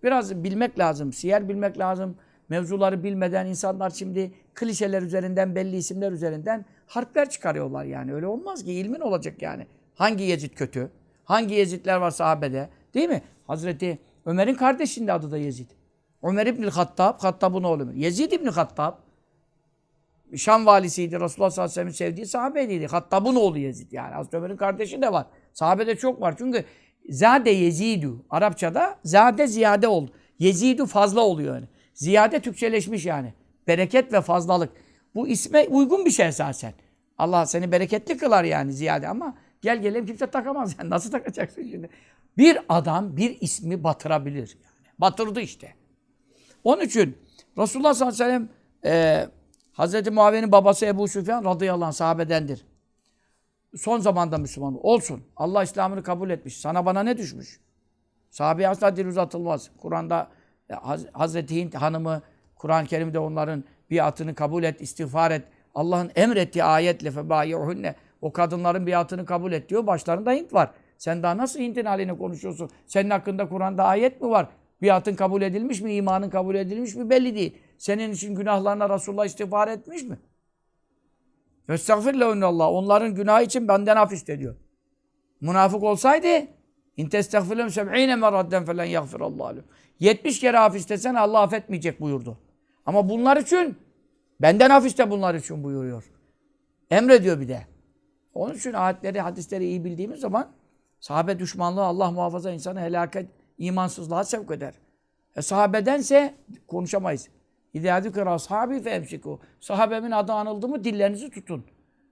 Biraz bilmek lazım. Siyer bilmek lazım. Mevzuları bilmeden insanlar şimdi klişeler üzerinden, belli isimler üzerinden harpler çıkarıyorlar yani. Öyle olmaz ki. ilmin olacak yani. Hangi Yezid kötü? Hangi Yezidler var sahabede? Değil mi? Hazreti Ömer'in kardeşinin de adı da Yezid. Ömer İbnül Hattab, Hattab'ın oğlu. Yezid İbni Hattab, Şam valisiydi. Resulullah sallallahu aleyhi ve sellem'in sevdiği sahabeydi. Hattab'ın oğlu Yezid yani. Hazreti Ömer'in kardeşi de var. Sahabede çok var. Çünkü zade yezidu. Arapçada zade ziyade oldu. Yezidu fazla oluyor yani. Ziyade Türkçeleşmiş yani. Bereket ve fazlalık. Bu isme uygun bir şey esasen. Allah seni bereketli kılar yani ziyade ama gel gelelim kimse takamaz. Yani nasıl takacaksın şimdi? Bir adam bir ismi batırabilir. Yani. Batırdı işte. Onun için Resulullah sallallahu aleyhi ve sellem e, Hazreti Muaviye'nin babası Ebu Süfyan radıyallahu anh sahabedendir. Son zamanda Müslüman olsun. Allah İslam'ını kabul etmiş. Sana bana ne düşmüş? Sahabeye asla dil uzatılmaz. Kur'an'da e, Haz Hazreti Hint hanımı Kur'an-ı Kerim'de onların biatını kabul et, istiğfar et. Allah'ın emrettiği ayetle febayi'uhunne o kadınların biatını kabul et diyor. Başlarında Hint var. Sen daha nasıl Hint'in halini konuşuyorsun? Senin hakkında Kur'an'da ayet mi var? Biatın kabul edilmiş mi? imanın kabul edilmiş mi? Belli değil. Senin için günahlarına Resulullah istiğfar etmiş mi? Allah. Onların günahı için benden af iste diyor. Münafık olsaydı İn testagfirlehum seb'ine merradden felen yagfirallahu lehum. 70 kere af istesen Allah affetmeyecek buyurdu. Ama bunlar için benden af iste bunlar için buyuruyor. Emrediyor bir de. Onun için ayetleri, hadisleri iyi bildiğimiz zaman sahabe düşmanlığı Allah muhafaza insanı helaket, imansızlığa sevk eder. E sahabedense konuşamayız. İzâ zükera ashabi fe emsiku. Sahabemin adı anıldı mı dillerinizi tutun.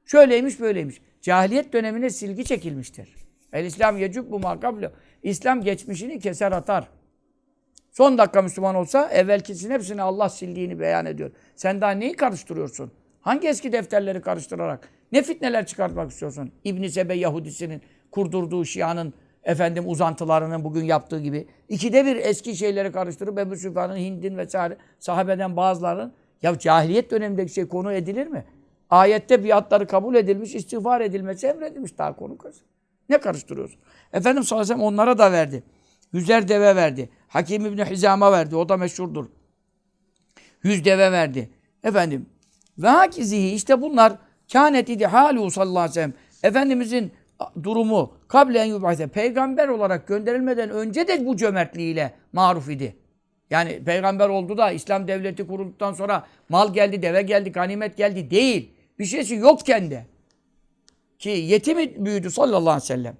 Şöyleymiş böyleymiş. Cahiliyet dönemine silgi çekilmiştir. El İslam yecub bu makable. İslam geçmişini keser atar. Son dakika Müslüman olsa evvelkisinin hepsini Allah sildiğini beyan ediyor. Sen daha neyi karıştırıyorsun? Hangi eski defterleri karıştırarak? Ne fitneler çıkartmak istiyorsun? İbn Sebe Yahudisinin kurdurduğu Şia'nın efendim uzantılarının bugün yaptığı gibi. ikide bir eski şeyleri karıştırıp Ebu Süfyan'ın, Hind'in vesaire sahabeden bazılarının ya cahiliyet dönemindeki şey konu edilir mi? Ayette biatları kabul edilmiş, istiğfar edilmesi emredilmiş daha konu kız. Ne karıştırıyorsun? Efendimiz sallallahu onlara da verdi. Yüzer deve verdi. Hakim İbni Hizam'a verdi. O da meşhurdur. Yüz deve verdi. Efendim. Ve hakizihi işte bunlar kânet idi hâlu sallallahu aleyhi ve sellem. Efendimizin durumu kable en yubase peygamber olarak gönderilmeden önce de bu cömertliğiyle maruf idi. Yani peygamber oldu da İslam devleti kurulduktan sonra mal geldi, deve geldi, ganimet geldi değil. Bir şeysi yokken de. Ki yetim büyüdü sallallahu aleyhi ve sellem.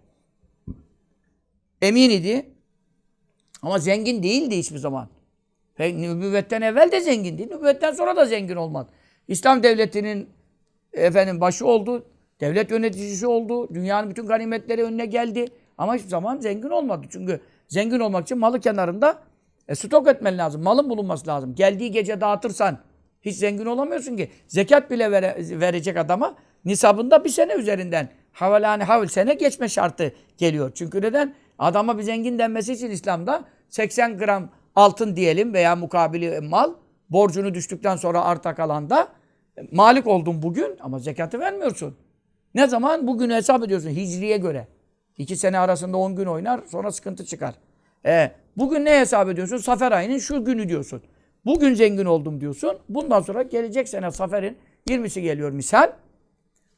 Emin idi. Ama zengin değildi hiçbir zaman. Ve nübüvvetten evvel de zengindi. Nübüvvetten sonra da zengin olmadı. İslam devletinin efendim başı oldu. Devlet yöneticisi oldu. Dünyanın bütün ganimetleri önüne geldi. Ama hiçbir zaman zengin olmadı. Çünkü zengin olmak için malı kenarında e, stok etmen lazım. Malın bulunması lazım. Geldiği gece dağıtırsan hiç zengin olamıyorsun ki. Zekat bile vere, verecek adama nisabında bir sene üzerinden havalani havl sene geçme şartı geliyor. Çünkü neden? Adama bir zengin denmesi için İslam'da 80 gram altın diyelim veya mukabili mal borcunu düştükten sonra arta kalanda e, malik oldun bugün ama zekatı vermiyorsun. Ne zaman? Bugünü hesap ediyorsun hicriye göre. İki sene arasında 10 gün oynar sonra sıkıntı çıkar. E, bugün ne hesap ediyorsun? Safer ayının şu günü diyorsun. Bugün zengin oldum diyorsun. Bundan sonra gelecek sene Safer'in 20'si geliyor misal.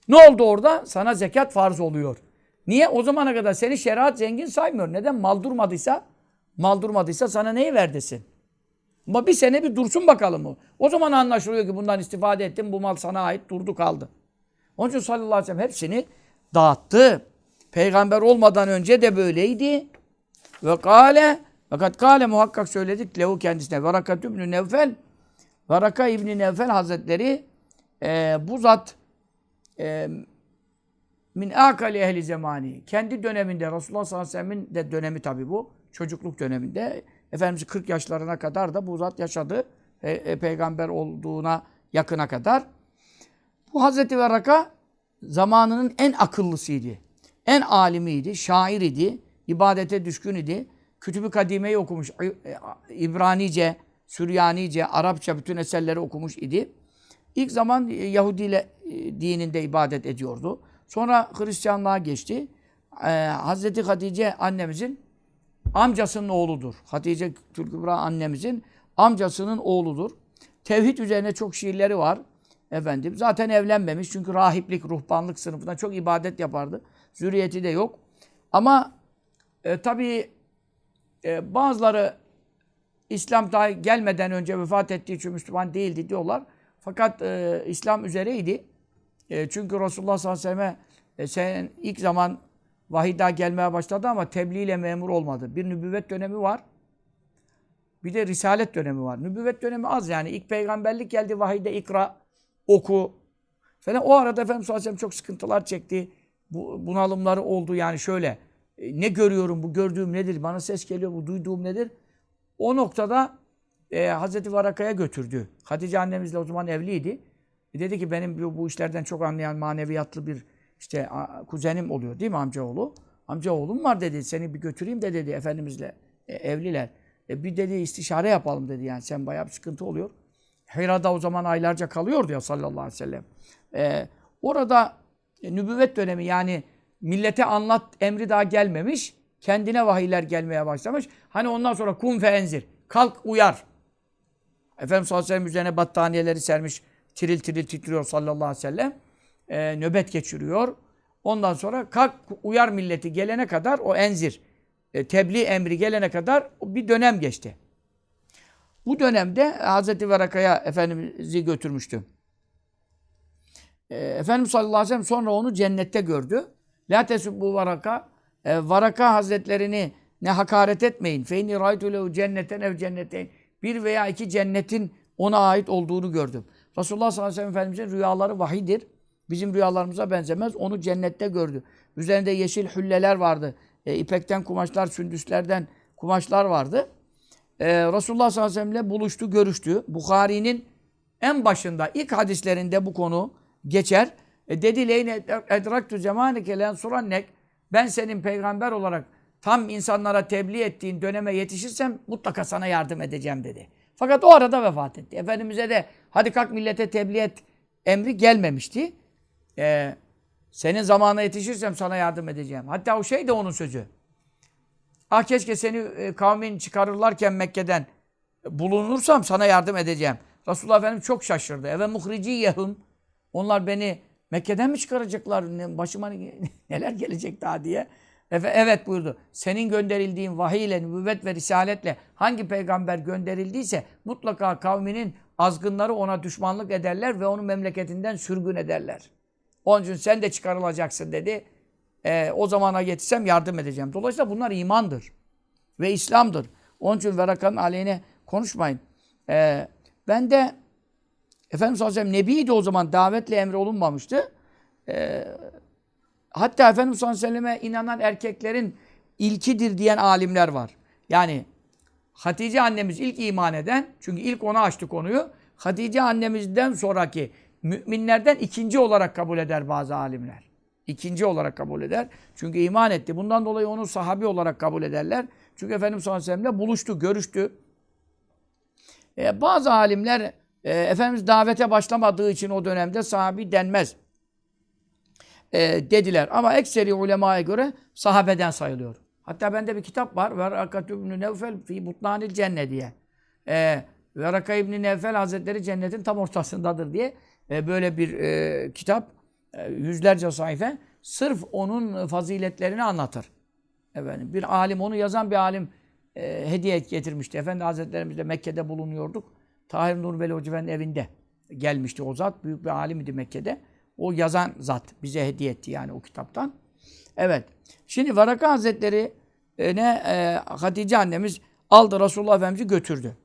Ne oldu orada? Sana zekat farz oluyor. Niye? O zamana kadar seni şeriat zengin saymıyor. Neden? Mal durmadıysa, mal durmadıysa sana neyi verdesin? Ama bir sene bir dursun bakalım o. O zaman anlaşılıyor ki bundan istifade ettim. Bu mal sana ait durdu kaldı. Onun için sallallahu aleyhi ve sellem hepsini dağıttı. Peygamber olmadan önce de böyleydi. Ve kâle fakat kâle muhakkak söyledik lehu kendisine. Varakat İbni Nevfel Varaka İbni Nevfel Hazretleri e, bu zat e, min akali ehli zamani. Kendi döneminde Resulullah sallallahu aleyhi ve sellem'in de dönemi tabi bu. Çocukluk döneminde. Efendimiz 40 yaşlarına kadar da bu zat yaşadı. E, e, peygamber olduğuna yakına kadar. Bu Hazreti Varaka zamanının en akıllısıydı. En alimiydi, şair idi, ibadete düşkün idi. Kütüb-i Kadime'yi okumuş, İbranice, Süryanice, Arapça bütün eserleri okumuş idi. İlk zaman Yahudi ile dininde ibadet ediyordu. Sonra Hristiyanlığa geçti. Ee, Hazreti Hatice annemizin amcasının oğludur. Hatice Tülkübra annemizin amcasının oğludur. Tevhid üzerine çok şiirleri var. Efendim zaten evlenmemiş çünkü rahiplik, ruhbanlık sınıfında çok ibadet yapardı. Zürriyeti de yok. Ama e, tabii e, bazıları İslam daha gelmeden önce vefat ettiği için Müslüman değildi diyorlar. Fakat e, İslam üzereydi. E, çünkü Resulullah sallallahu aleyhi ve sellem'e e, sen ilk zaman vahiy daha gelmeye başladı ama tebliğ ile memur olmadı. Bir nübüvvet dönemi var. Bir de risalet dönemi var. Nübüvvet dönemi az yani. İlk peygamberlik geldi vahiyde ikra, oku falan. O arada Efendimiz sallallahu aleyhi çok sıkıntılar çekti. Bu, bunalımları oldu yani şöyle. E, ne görüyorum, bu gördüğüm nedir? Bana ses geliyor, bu duyduğum nedir? O noktada e, Hazreti Varaka'ya götürdü. Hatice annemizle o zaman evliydi. E, dedi ki benim bu, bu işlerden çok anlayan maneviyatlı bir işte kuzenim oluyor değil mi amcaoğlu? Amcaoğlum var dedi. Seni bir götüreyim de dedi Efendimizle e, evliler. E, bir dedi istişare yapalım dedi yani. Sen bayağı bir sıkıntı oluyor. Hira'da o zaman aylarca kalıyordu ya sallallahu aleyhi ve sellem. E, orada e, nübüvvet dönemi yani millete anlat emri daha gelmemiş. Kendine vahiyler gelmeye başlamış. Hani ondan sonra kum fe enzir. Kalk uyar. Efendimiz sallallahu aleyhi ve sellem üzerine battaniyeleri sermiş. Tiril tiril titriyor sallallahu aleyhi ve sellem. Ee, nöbet geçiriyor. Ondan sonra kalk uyar milleti gelene kadar o enzir. E, tebliğ emri gelene kadar bir dönem geçti. Bu dönemde Hazreti Varaka'ya Efendimiz'i götürmüştü. E, Efendimiz sallallahu aleyhi ve sellem sonra onu cennette gördü. La tesubbu varaka. E, varaka hazretlerini ne hakaret etmeyin. Feyni raytu lehu cenneten ev cenneteyn. Bir veya iki cennetin ona ait olduğunu gördüm. Resulullah sallallahu aleyhi ve sellem Efendimizin rüyaları vahidir. Bizim rüyalarımıza benzemez. Onu cennette gördü. Üzerinde yeşil hülleler vardı. E, ipekten kumaşlar, sündüslerden kumaşlar vardı. E, Resulullah sallallahu aleyhi ve sellem'le buluştu, görüştü. Bukhari'nin en başında, ilk hadislerinde bu konu geçer. E, dedi leyne edraktu zemanike len surannek. Ben senin peygamber olarak tam insanlara tebliğ ettiğin döneme yetişirsem mutlaka sana yardım edeceğim dedi. Fakat o arada vefat etti. Efendimiz'e de hadi kalk millete tebliğ et emri gelmemişti. Ee, Senin zamana yetişirsem sana yardım edeceğim. Hatta o şey de onun sözü. Ah keşke seni e, kavmin çıkarırlarken Mekke'den bulunursam sana yardım edeceğim. Resulullah Efendimiz çok şaşırdı. Eve muhriciyehum. Onlar beni Mekke'den mi çıkaracaklar? Başıma ne- *laughs* neler gelecek daha diye. Efe, evet buyurdu. Senin gönderildiğin vahiy ile, nübüvvet ve risaletle hangi peygamber gönderildiyse mutlaka kavminin azgınları ona düşmanlık ederler ve onu memleketinden sürgün ederler. Onun sen de çıkarılacaksın dedi. Ee, o zamana yetişsem yardım edeceğim. Dolayısıyla bunlar imandır. Ve İslam'dır. Onun için Veraka'nın aleyhine konuşmayın. Ee, ben de Efendimiz sallallahu aleyhi ve sellem Nebi'ydi o zaman davetle emri olunmamıştı. Ee, hatta Efendimiz sallallahu aleyhi ve selleme inanan erkeklerin ilkidir diyen alimler var. Yani Hatice annemiz ilk iman eden, çünkü ilk ona açtı konuyu. Hatice annemizden sonraki müminlerden ikinci olarak kabul eder bazı alimler. İkinci olarak kabul eder. Çünkü iman etti. Bundan dolayı onu sahabi olarak kabul ederler. Çünkü Efendimiz sallallahu aleyhi ve sellem'le buluştu, görüştü. E, bazı alimler e, Efendimiz davete başlamadığı için o dönemde sahabi denmez. E, dediler. Ama ekseri ulemaya göre sahabeden sayılıyor. Hatta bende bir kitap var. Verakat İbn-i Nevfel fi butnanil cennet diye. E, Veraka İbn-i Nevfel Hazretleri cennetin tam ortasındadır diye e, böyle bir e, kitap. E, yüzlerce sayfa. Sırf onun faziletlerini anlatır. Efendim, bir alim, onu yazan bir alim e, hediye getirmişti. Efendi Hazretlerimiz de Mekke'de bulunuyorduk. Tahir Nur Veli Hoca Efendi'nin evinde gelmişti o zat. Büyük bir alim idi Mekke'de. O yazan zat bize hediye etti yani o kitaptan. Evet. Şimdi Varaka Hazretleri e, ne e, Hatice annemiz aldı Resulullah Efendimiz'i götürdü.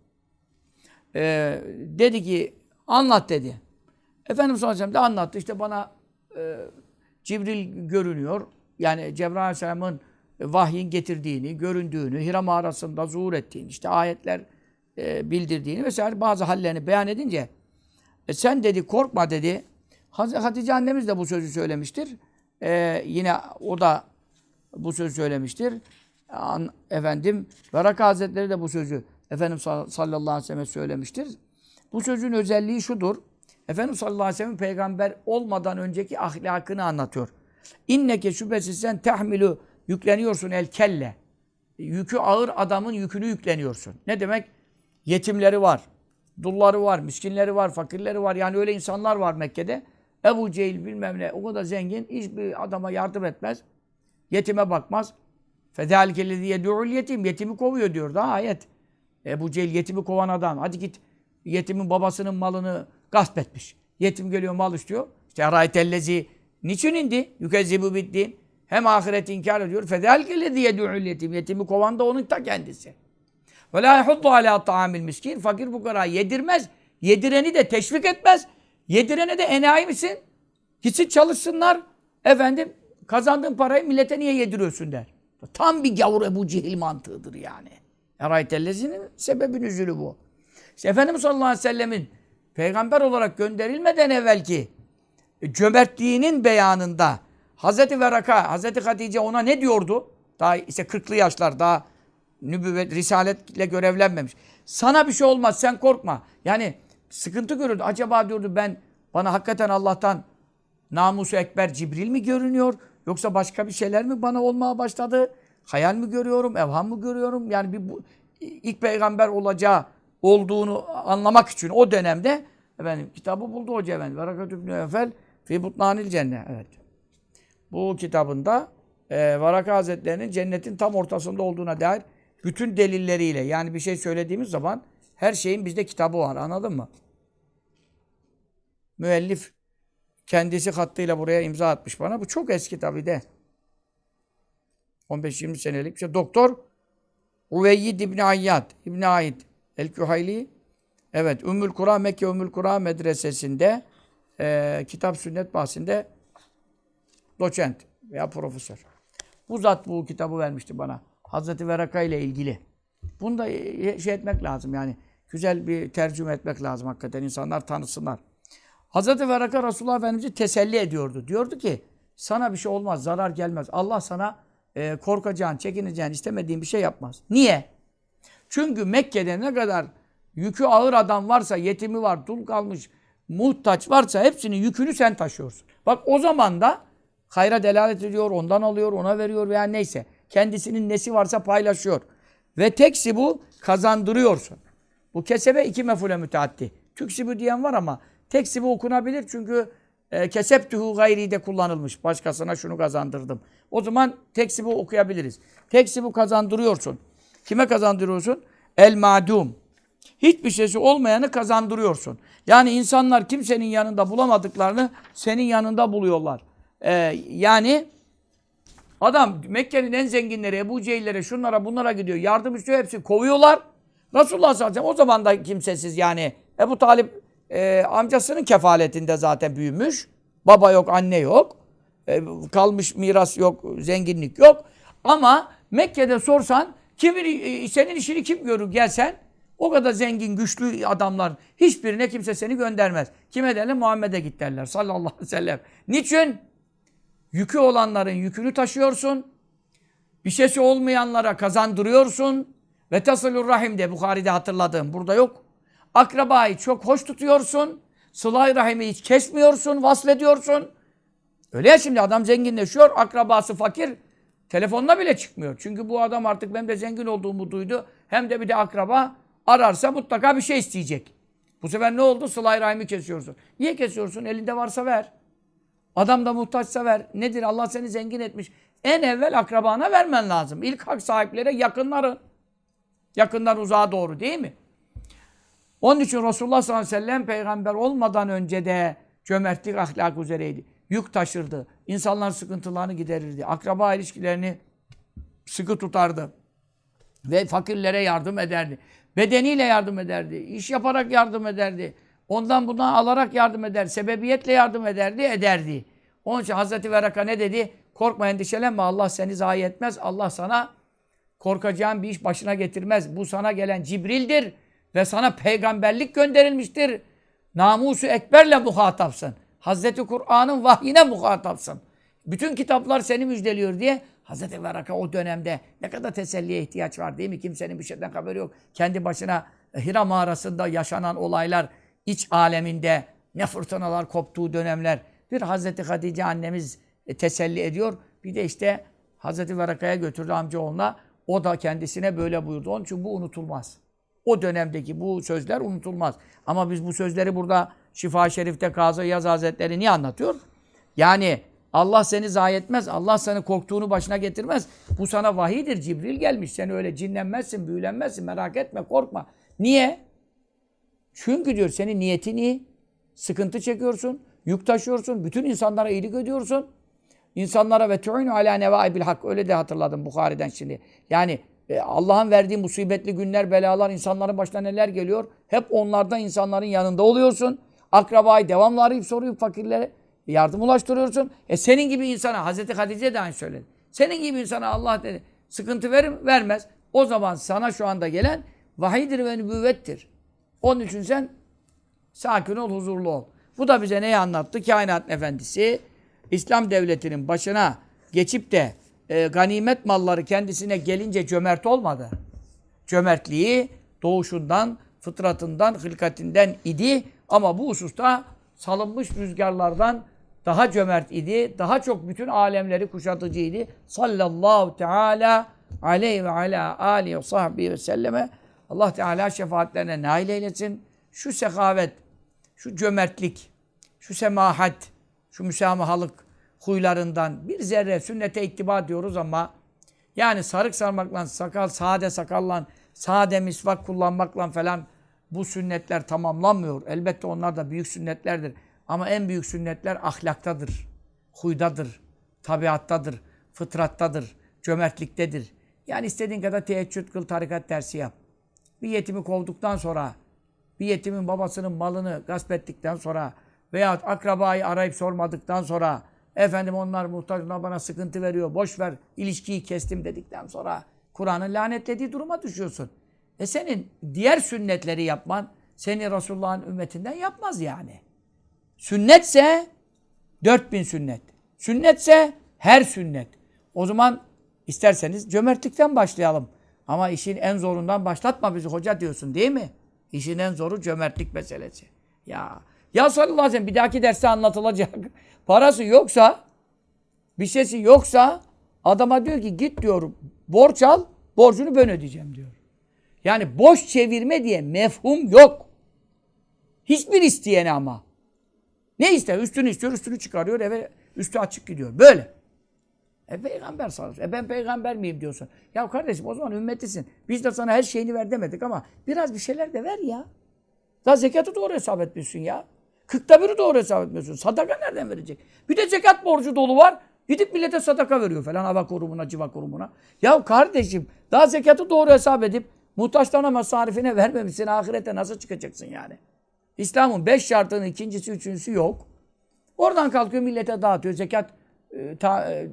E, dedi ki anlat dedi. Efendimiz sallallahu aleyhi ve sellem de anlattı. İşte bana e, Cibril görünüyor. Yani Cebrail Aleyhisselam'ın vahyin getirdiğini, göründüğünü, Hira mağarasında zuhur ettiğini, işte ayetler e, bildirdiğini vesaire bazı hallerini beyan edince e, sen dedi korkma dedi. Hatice annemiz de bu sözü söylemiştir. E, yine o da bu sözü söylemiştir. An, efendim Baraka Hazretleri de bu sözü Efendimiz sall- sallallahu aleyhi ve sellem söylemiştir. Bu sözün özelliği şudur. Efendimiz sallallahu aleyhi ve sellem peygamber olmadan önceki ahlakını anlatıyor. İnneke şüphesiz sen tahmilu yükleniyorsun el kelle. Yükü ağır adamın yükünü yükleniyorsun. Ne demek? Yetimleri var, dulları var, miskinleri var, fakirleri var. Yani öyle insanlar var Mekke'de. Ebu Cehil bilmem ne o kadar zengin hiçbir adama yardım etmez. Yetime bakmaz. Fedâlikellezî yedû'ul yetim. Yetimi kovuyor diyor da ayet. Ebu Cehil yetimi kovan adam. Hadi git yetimin babasının malını gasp etmiş. Yetim geliyor mal istiyor. İşte araytellezi niçin indi? Yükezzibu biddin. Hem ahiret inkar ediyor. Fedâlikellezî yedû'ul yetim. Yetimi kovan da onun ta kendisi. Ve lâ yahuddu alâ ta'amil miskin. Fakir fukara yedirmez. Yedireni de teşvik etmez. Yedirene de enayi misin? Gitsin çalışsınlar. Efendim kazandığın parayı millete niye yediriyorsun der. Tam bir gavur Ebu Cehil mantığıdır yani. Eraytellezinin sebebi nüzülü bu. İşte Efendimiz sallallahu aleyhi ve sellemin peygamber olarak gönderilmeden evvelki cömertliğinin beyanında Hazreti Veraka, Hazreti Hatice ona ne diyordu? Daha işte 40'lı yaşlar, daha nübüvvet, risaletle görevlenmemiş. Sana bir şey olmaz, sen korkma. Yani sıkıntı görürdü. Acaba diyordu ben, bana hakikaten Allah'tan namusu ekber Cibril mi görünüyor? Yoksa başka bir şeyler mi bana olmaya başladı? Hayal mi görüyorum, evham mı görüyorum? Yani bir bu, ilk peygamber olacağı olduğunu anlamak için o dönemde efendim kitabı buldu Hoca Efendi. Verakat İbni Efel Fi Butnanil Cennet. Evet. Bu kitabında e, Varaka Hazretleri'nin cennetin tam ortasında olduğuna dair bütün delilleriyle yani bir şey söylediğimiz zaman her şeyin bizde kitabı var. Anladın mı? Müellif kendisi hattıyla buraya imza atmış bana. Bu çok eski tabii de. 15-20 senelik bir şey. Doktor Uveyyid İbni Ayyad, İbni Aid El-Kühayli. Evet, Ümmül Kura, Mekke Ümmül Kura medresesinde e, kitap sünnet bahsinde doçent veya profesör. Bu zat bu kitabı vermişti bana. Hazreti Veraka ile ilgili. Bunu da e, şey etmek lazım yani. Güzel bir tercüme etmek lazım hakikaten. insanlar tanısınlar. Hazreti Veraka Resulullah Efendimiz'i teselli ediyordu. Diyordu ki sana bir şey olmaz, zarar gelmez. Allah sana e, korkacağın, çekineceğin, istemediğin bir şey yapmaz. Niye? Çünkü Mekke'de ne kadar yükü ağır adam varsa, yetimi var, dul kalmış, muhtaç varsa hepsinin yükünü sen taşıyorsun. Bak o zaman da hayra delalet ediyor, ondan alıyor, ona veriyor veya neyse. Kendisinin nesi varsa paylaşıyor. Ve teksi bu kazandırıyorsun. Bu kesebe iki mefule müteaddi. Tüksibu diyen var ama teksibu okunabilir çünkü e, keseptühü gayri de kullanılmış. Başkasına şunu kazandırdım. O zaman teksibu okuyabiliriz. Teksibu kazandırıyorsun. Kime kazandırıyorsun? El madum. Hiçbir şeysi olmayanı kazandırıyorsun. Yani insanlar kimsenin yanında bulamadıklarını senin yanında buluyorlar. Ee, yani adam Mekke'nin en zenginleri Ebu Cehillere şunlara bunlara gidiyor. Yardım istiyor hepsi kovuyorlar. Resulullah sallallahu aleyhi ve sellem o zaman da kimsesiz yani. Ebu Talip e, amcasının kefaletinde zaten büyümüş. Baba yok, anne yok. E, kalmış miras yok, zenginlik yok. Ama Mekke'de sorsan kimin e, senin işini kim görür gelsen o kadar zengin, güçlü adamlar hiçbirine kimse seni göndermez. Kime derler? Muhammed'e git derler sallallahu aleyhi ve sellem. Niçin? Yükü olanların yükünü taşıyorsun. Bir şeysi olmayanlara kazandırıyorsun. Ve tasalur rahim de Bukhari'de hatırladığım burada yok. Akrabayı çok hoş tutuyorsun. Sıla-i rahimi hiç kesmiyorsun, vasfediyorsun. Öyle ya şimdi adam zenginleşiyor, akrabası fakir. Telefonuna bile çıkmıyor. Çünkü bu adam artık benim de zengin olduğumu duydu. Hem de bir de akraba ararsa mutlaka bir şey isteyecek. Bu sefer ne oldu? Sıla-i rahimi kesiyorsun. Niye kesiyorsun? Elinde varsa ver. Adam da muhtaçsa ver. Nedir? Allah seni zengin etmiş. En evvel akrabana vermen lazım. İlk hak sahiplere yakınların. Yakından uzağa doğru değil mi? Onun için Resulullah sallallahu aleyhi ve sellem peygamber olmadan önce de cömertlik ahlakı üzereydi. Yük taşırdı. İnsanların sıkıntılarını giderirdi. Akraba ilişkilerini sıkı tutardı. Ve fakirlere yardım ederdi. Bedeniyle yardım ederdi. İş yaparak yardım ederdi. Ondan bundan alarak yardım eder. Sebebiyetle yardım ederdi, ederdi. Onun için Hazreti Veraka ne dedi? Korkma endişelenme Allah seni zayi etmez. Allah sana korkacağın bir iş başına getirmez. Bu sana gelen Cibril'dir ve sana peygamberlik gönderilmiştir. Namusu ekberle muhatapsın. Hazreti Kur'an'ın vahyine muhatapsın. Bütün kitaplar seni müjdeliyor diye Hazreti Veraka o dönemde ne kadar teselliye ihtiyaç var değil mi? Kimsenin bir şeyden haberi yok. Kendi başına Hira mağarasında yaşanan olaylar, iç aleminde ne fırtınalar koptuğu dönemler. Bir Hazreti Hatice annemiz e, teselli ediyor. Bir de işte Hazreti Veraka'ya götürdü amcaoğluna. O da kendisine böyle buyurdu. Onun için bu unutulmaz. O dönemdeki bu sözler unutulmaz. Ama biz bu sözleri burada Şifa Şerif'te Kazı Yaz Hazretleri niye anlatıyor? Yani Allah seni zayi etmez. Allah seni korktuğunu başına getirmez. Bu sana vahidir. Cibril gelmiş. Sen öyle cinlenmezsin, büyülenmezsin. Merak etme, korkma. Niye? Çünkü diyor senin niyetin iyi. Sıkıntı çekiyorsun. Yük taşıyorsun. Bütün insanlara iyilik ediyorsun. İnsanlara ve tu'inu ala nevaibil hak. Öyle de hatırladım Bukhari'den şimdi. Yani e, Allah'ın verdiği musibetli günler, belalar, insanların başına neler geliyor. Hep onlardan insanların yanında oluyorsun. Akrabayı devamlı arayıp soruyor fakirlere. Yardım ulaştırıyorsun. E senin gibi insana, Hazreti Hatice de aynı söyledi. Senin gibi insana Allah dedi. Sıkıntı verir? Vermez. O zaman sana şu anda gelen vahidir ve nübüvvettir. Onun için sen sakin ol, huzurlu ol. Bu da bize neyi anlattı? Kainat efendisi İslam devletinin başına geçip de e, ganimet malları kendisine gelince cömert olmadı. Cömertliği doğuşundan, fıtratından, hılkatinden idi. Ama bu hususta salınmış rüzgarlardan daha cömert idi. Daha çok bütün alemleri kuşatıcıydı. Sallallahu teala aleyhi ve ala alihi ve sahbihi ve selleme. Allah Teala şefaatlerine nail eylesin. Şu sekavet, şu cömertlik, şu semahat, şu müsamahalık huylarından bir zerre sünnete ittiba diyoruz ama yani sarık sarmakla, sakal, sade sakalla, sade misvak kullanmakla falan bu sünnetler tamamlanmıyor. Elbette onlar da büyük sünnetlerdir. Ama en büyük sünnetler ahlaktadır, huydadır, tabiattadır, fıtrattadır, cömertliktedir. Yani istediğin kadar teheccüd kıl, tarikat dersi yap. Bir yetimi kovduktan sonra, bir yetimin babasının malını gasp ettikten sonra veyahut akrabayı arayıp sormadıktan sonra efendim onlar muhtaç, bana sıkıntı veriyor, boş ver, ilişkiyi kestim dedikten sonra Kur'an'ın lanetlediği duruma düşüyorsun. E senin diğer sünnetleri yapman seni Resulullah'ın ümmetinden yapmaz yani. Sünnetse 4000 sünnet. Sünnetse her sünnet. O zaman isterseniz cömertlikten başlayalım. Ama işin en zorundan başlatma bizi hoca diyorsun değil mi? İşin en zoru cömertlik meselesi. Ya ya sallallahu aleyhi bir dahaki derste anlatılacak. *laughs* Parası yoksa bir şeysi yoksa adama diyor ki git diyor borç al borcunu ben ödeyeceğim diyor. Yani boş çevirme diye mefhum yok. Hiçbir isteyene ama. Ne ister? Üstünü istiyor, üstünü çıkarıyor, eve üstü açık gidiyor. Böyle. E peygamber sanırsın. E ben peygamber miyim diyorsun. Ya kardeşim o zaman ümmetisin. Biz de sana her şeyini ver demedik ama biraz bir şeyler de ver ya. Daha zekatı doğru hesap etmiyorsun ya. Kırkta biri doğru hesap etmiyorsun. Sadaka nereden verecek? Bir de zekat borcu dolu var. Gidip millete sadaka veriyor falan hava kurumuna, civa kurumuna. Ya kardeşim daha zekatı doğru hesap edip muhtaçlarına masarifine vermemişsin. Ahirete nasıl çıkacaksın yani? İslam'ın beş şartının ikincisi, üçüncüsü yok. Oradan kalkıyor millete dağıtıyor. Zekat e, ta, e,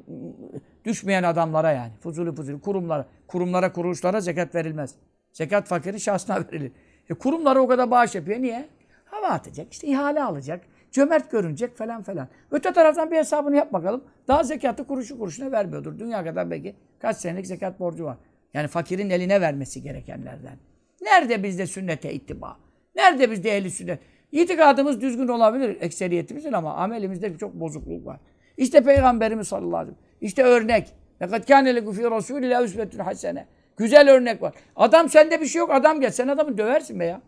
düşmeyen adamlara yani. Fuzuli fuzuli kurumlara. Kurumlara, kuruluşlara zekat verilmez. Zekat fakirin şahsına *laughs* verilir. E, kurumlara o kadar bağış yapıyor. Niye? Hava atacak, işte ihale alacak, cömert görünecek falan falan. Öte taraftan bir hesabını yap bakalım. Daha zekatı kuruşu kuruşuna vermiyordur. Dünya kadar belki kaç senelik zekat borcu var. Yani fakirin eline vermesi gerekenlerden. Nerede bizde sünnete ittiba? Nerede bizde ehli sünnet? İtikadımız düzgün olabilir ekseriyetimizin ama amelimizde çok bozukluk var. İşte Peygamberimiz sallallahu aleyhi ve sellem. İşte örnek. لَقَدْ كَانَ لَكُمْ فِي رَسُولِ اللّٰهِ üsvetun hasene. Güzel örnek var. Adam sende bir şey yok. Adam gel. Sen adamı döversin be ya.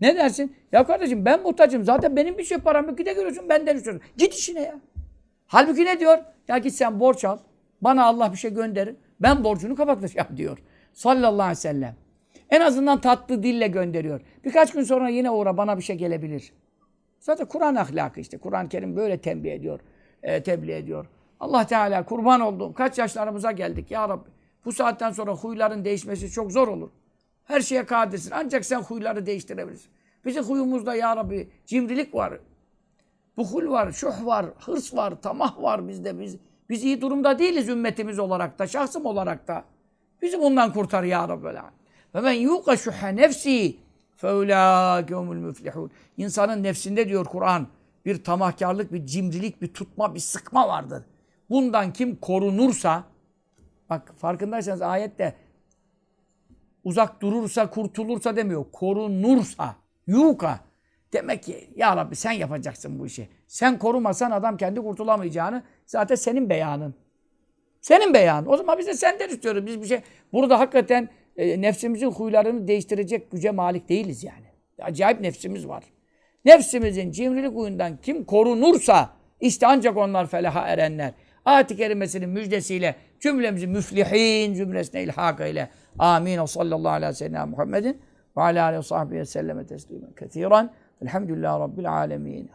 Ne dersin? Ya kardeşim ben muhtacım. Zaten benim bir şey param yok. Gide görüyorsun benden istiyorsun. Git işine ya. Halbuki ne diyor? Ya git sen borç al. Bana Allah bir şey gönderir. Ben borcunu kapatacağım diyor. Sallallahu aleyhi ve sellem. En azından tatlı dille gönderiyor. Birkaç gün sonra yine uğra bana bir şey gelebilir. Zaten Kur'an ahlakı işte. Kur'an-ı Kerim böyle tembih ediyor. E, tebliğ ediyor. Allah Teala kurban olduğum kaç yaşlarımıza geldik ya Rabbi. Bu saatten sonra huyların değişmesi çok zor olur. Her şeye kadirsin. Ancak sen huyları değiştirebilirsin. Bizim huyumuzda ya Rabbi cimrilik var. Buhul var, şuh var, hırs var, tamah var bizde. Biz, biz iyi durumda değiliz ümmetimiz olarak da, şahsım olarak da. Bizi bundan kurtar ya Rabbi. Ve men yuqa şuha nefsi feulâke humul müflihûn. İnsanın nefsinde diyor Kur'an bir tamahkarlık, bir cimrilik, bir tutma, bir sıkma vardır. Bundan kim korunursa, bak farkındaysanız ayette uzak durursa, kurtulursa demiyor. Korunursa, yuka. Demek ki ya Rabbi sen yapacaksın bu işi. Sen korumasan adam kendi kurtulamayacağını zaten senin beyanın. Senin beyanın. O zaman biz de senden istiyoruz. Biz bir şey burada hakikaten e, nefsimizin huylarını değiştirecek güce malik değiliz yani. Acayip nefsimiz var. Nefsimizin cimrilik huyundan kim korunursa işte ancak onlar felaha erenler. Ayet-i kerimesinin müjdesiyle cümlemizi müflihin cümlesine ilhak eyle. Amin. O sallallahu aleyhi ve sellem Muhammedin ve aleyhi ve sahbihi ve selleme teslimen kethiren. Elhamdülillahi Rabbil alemin.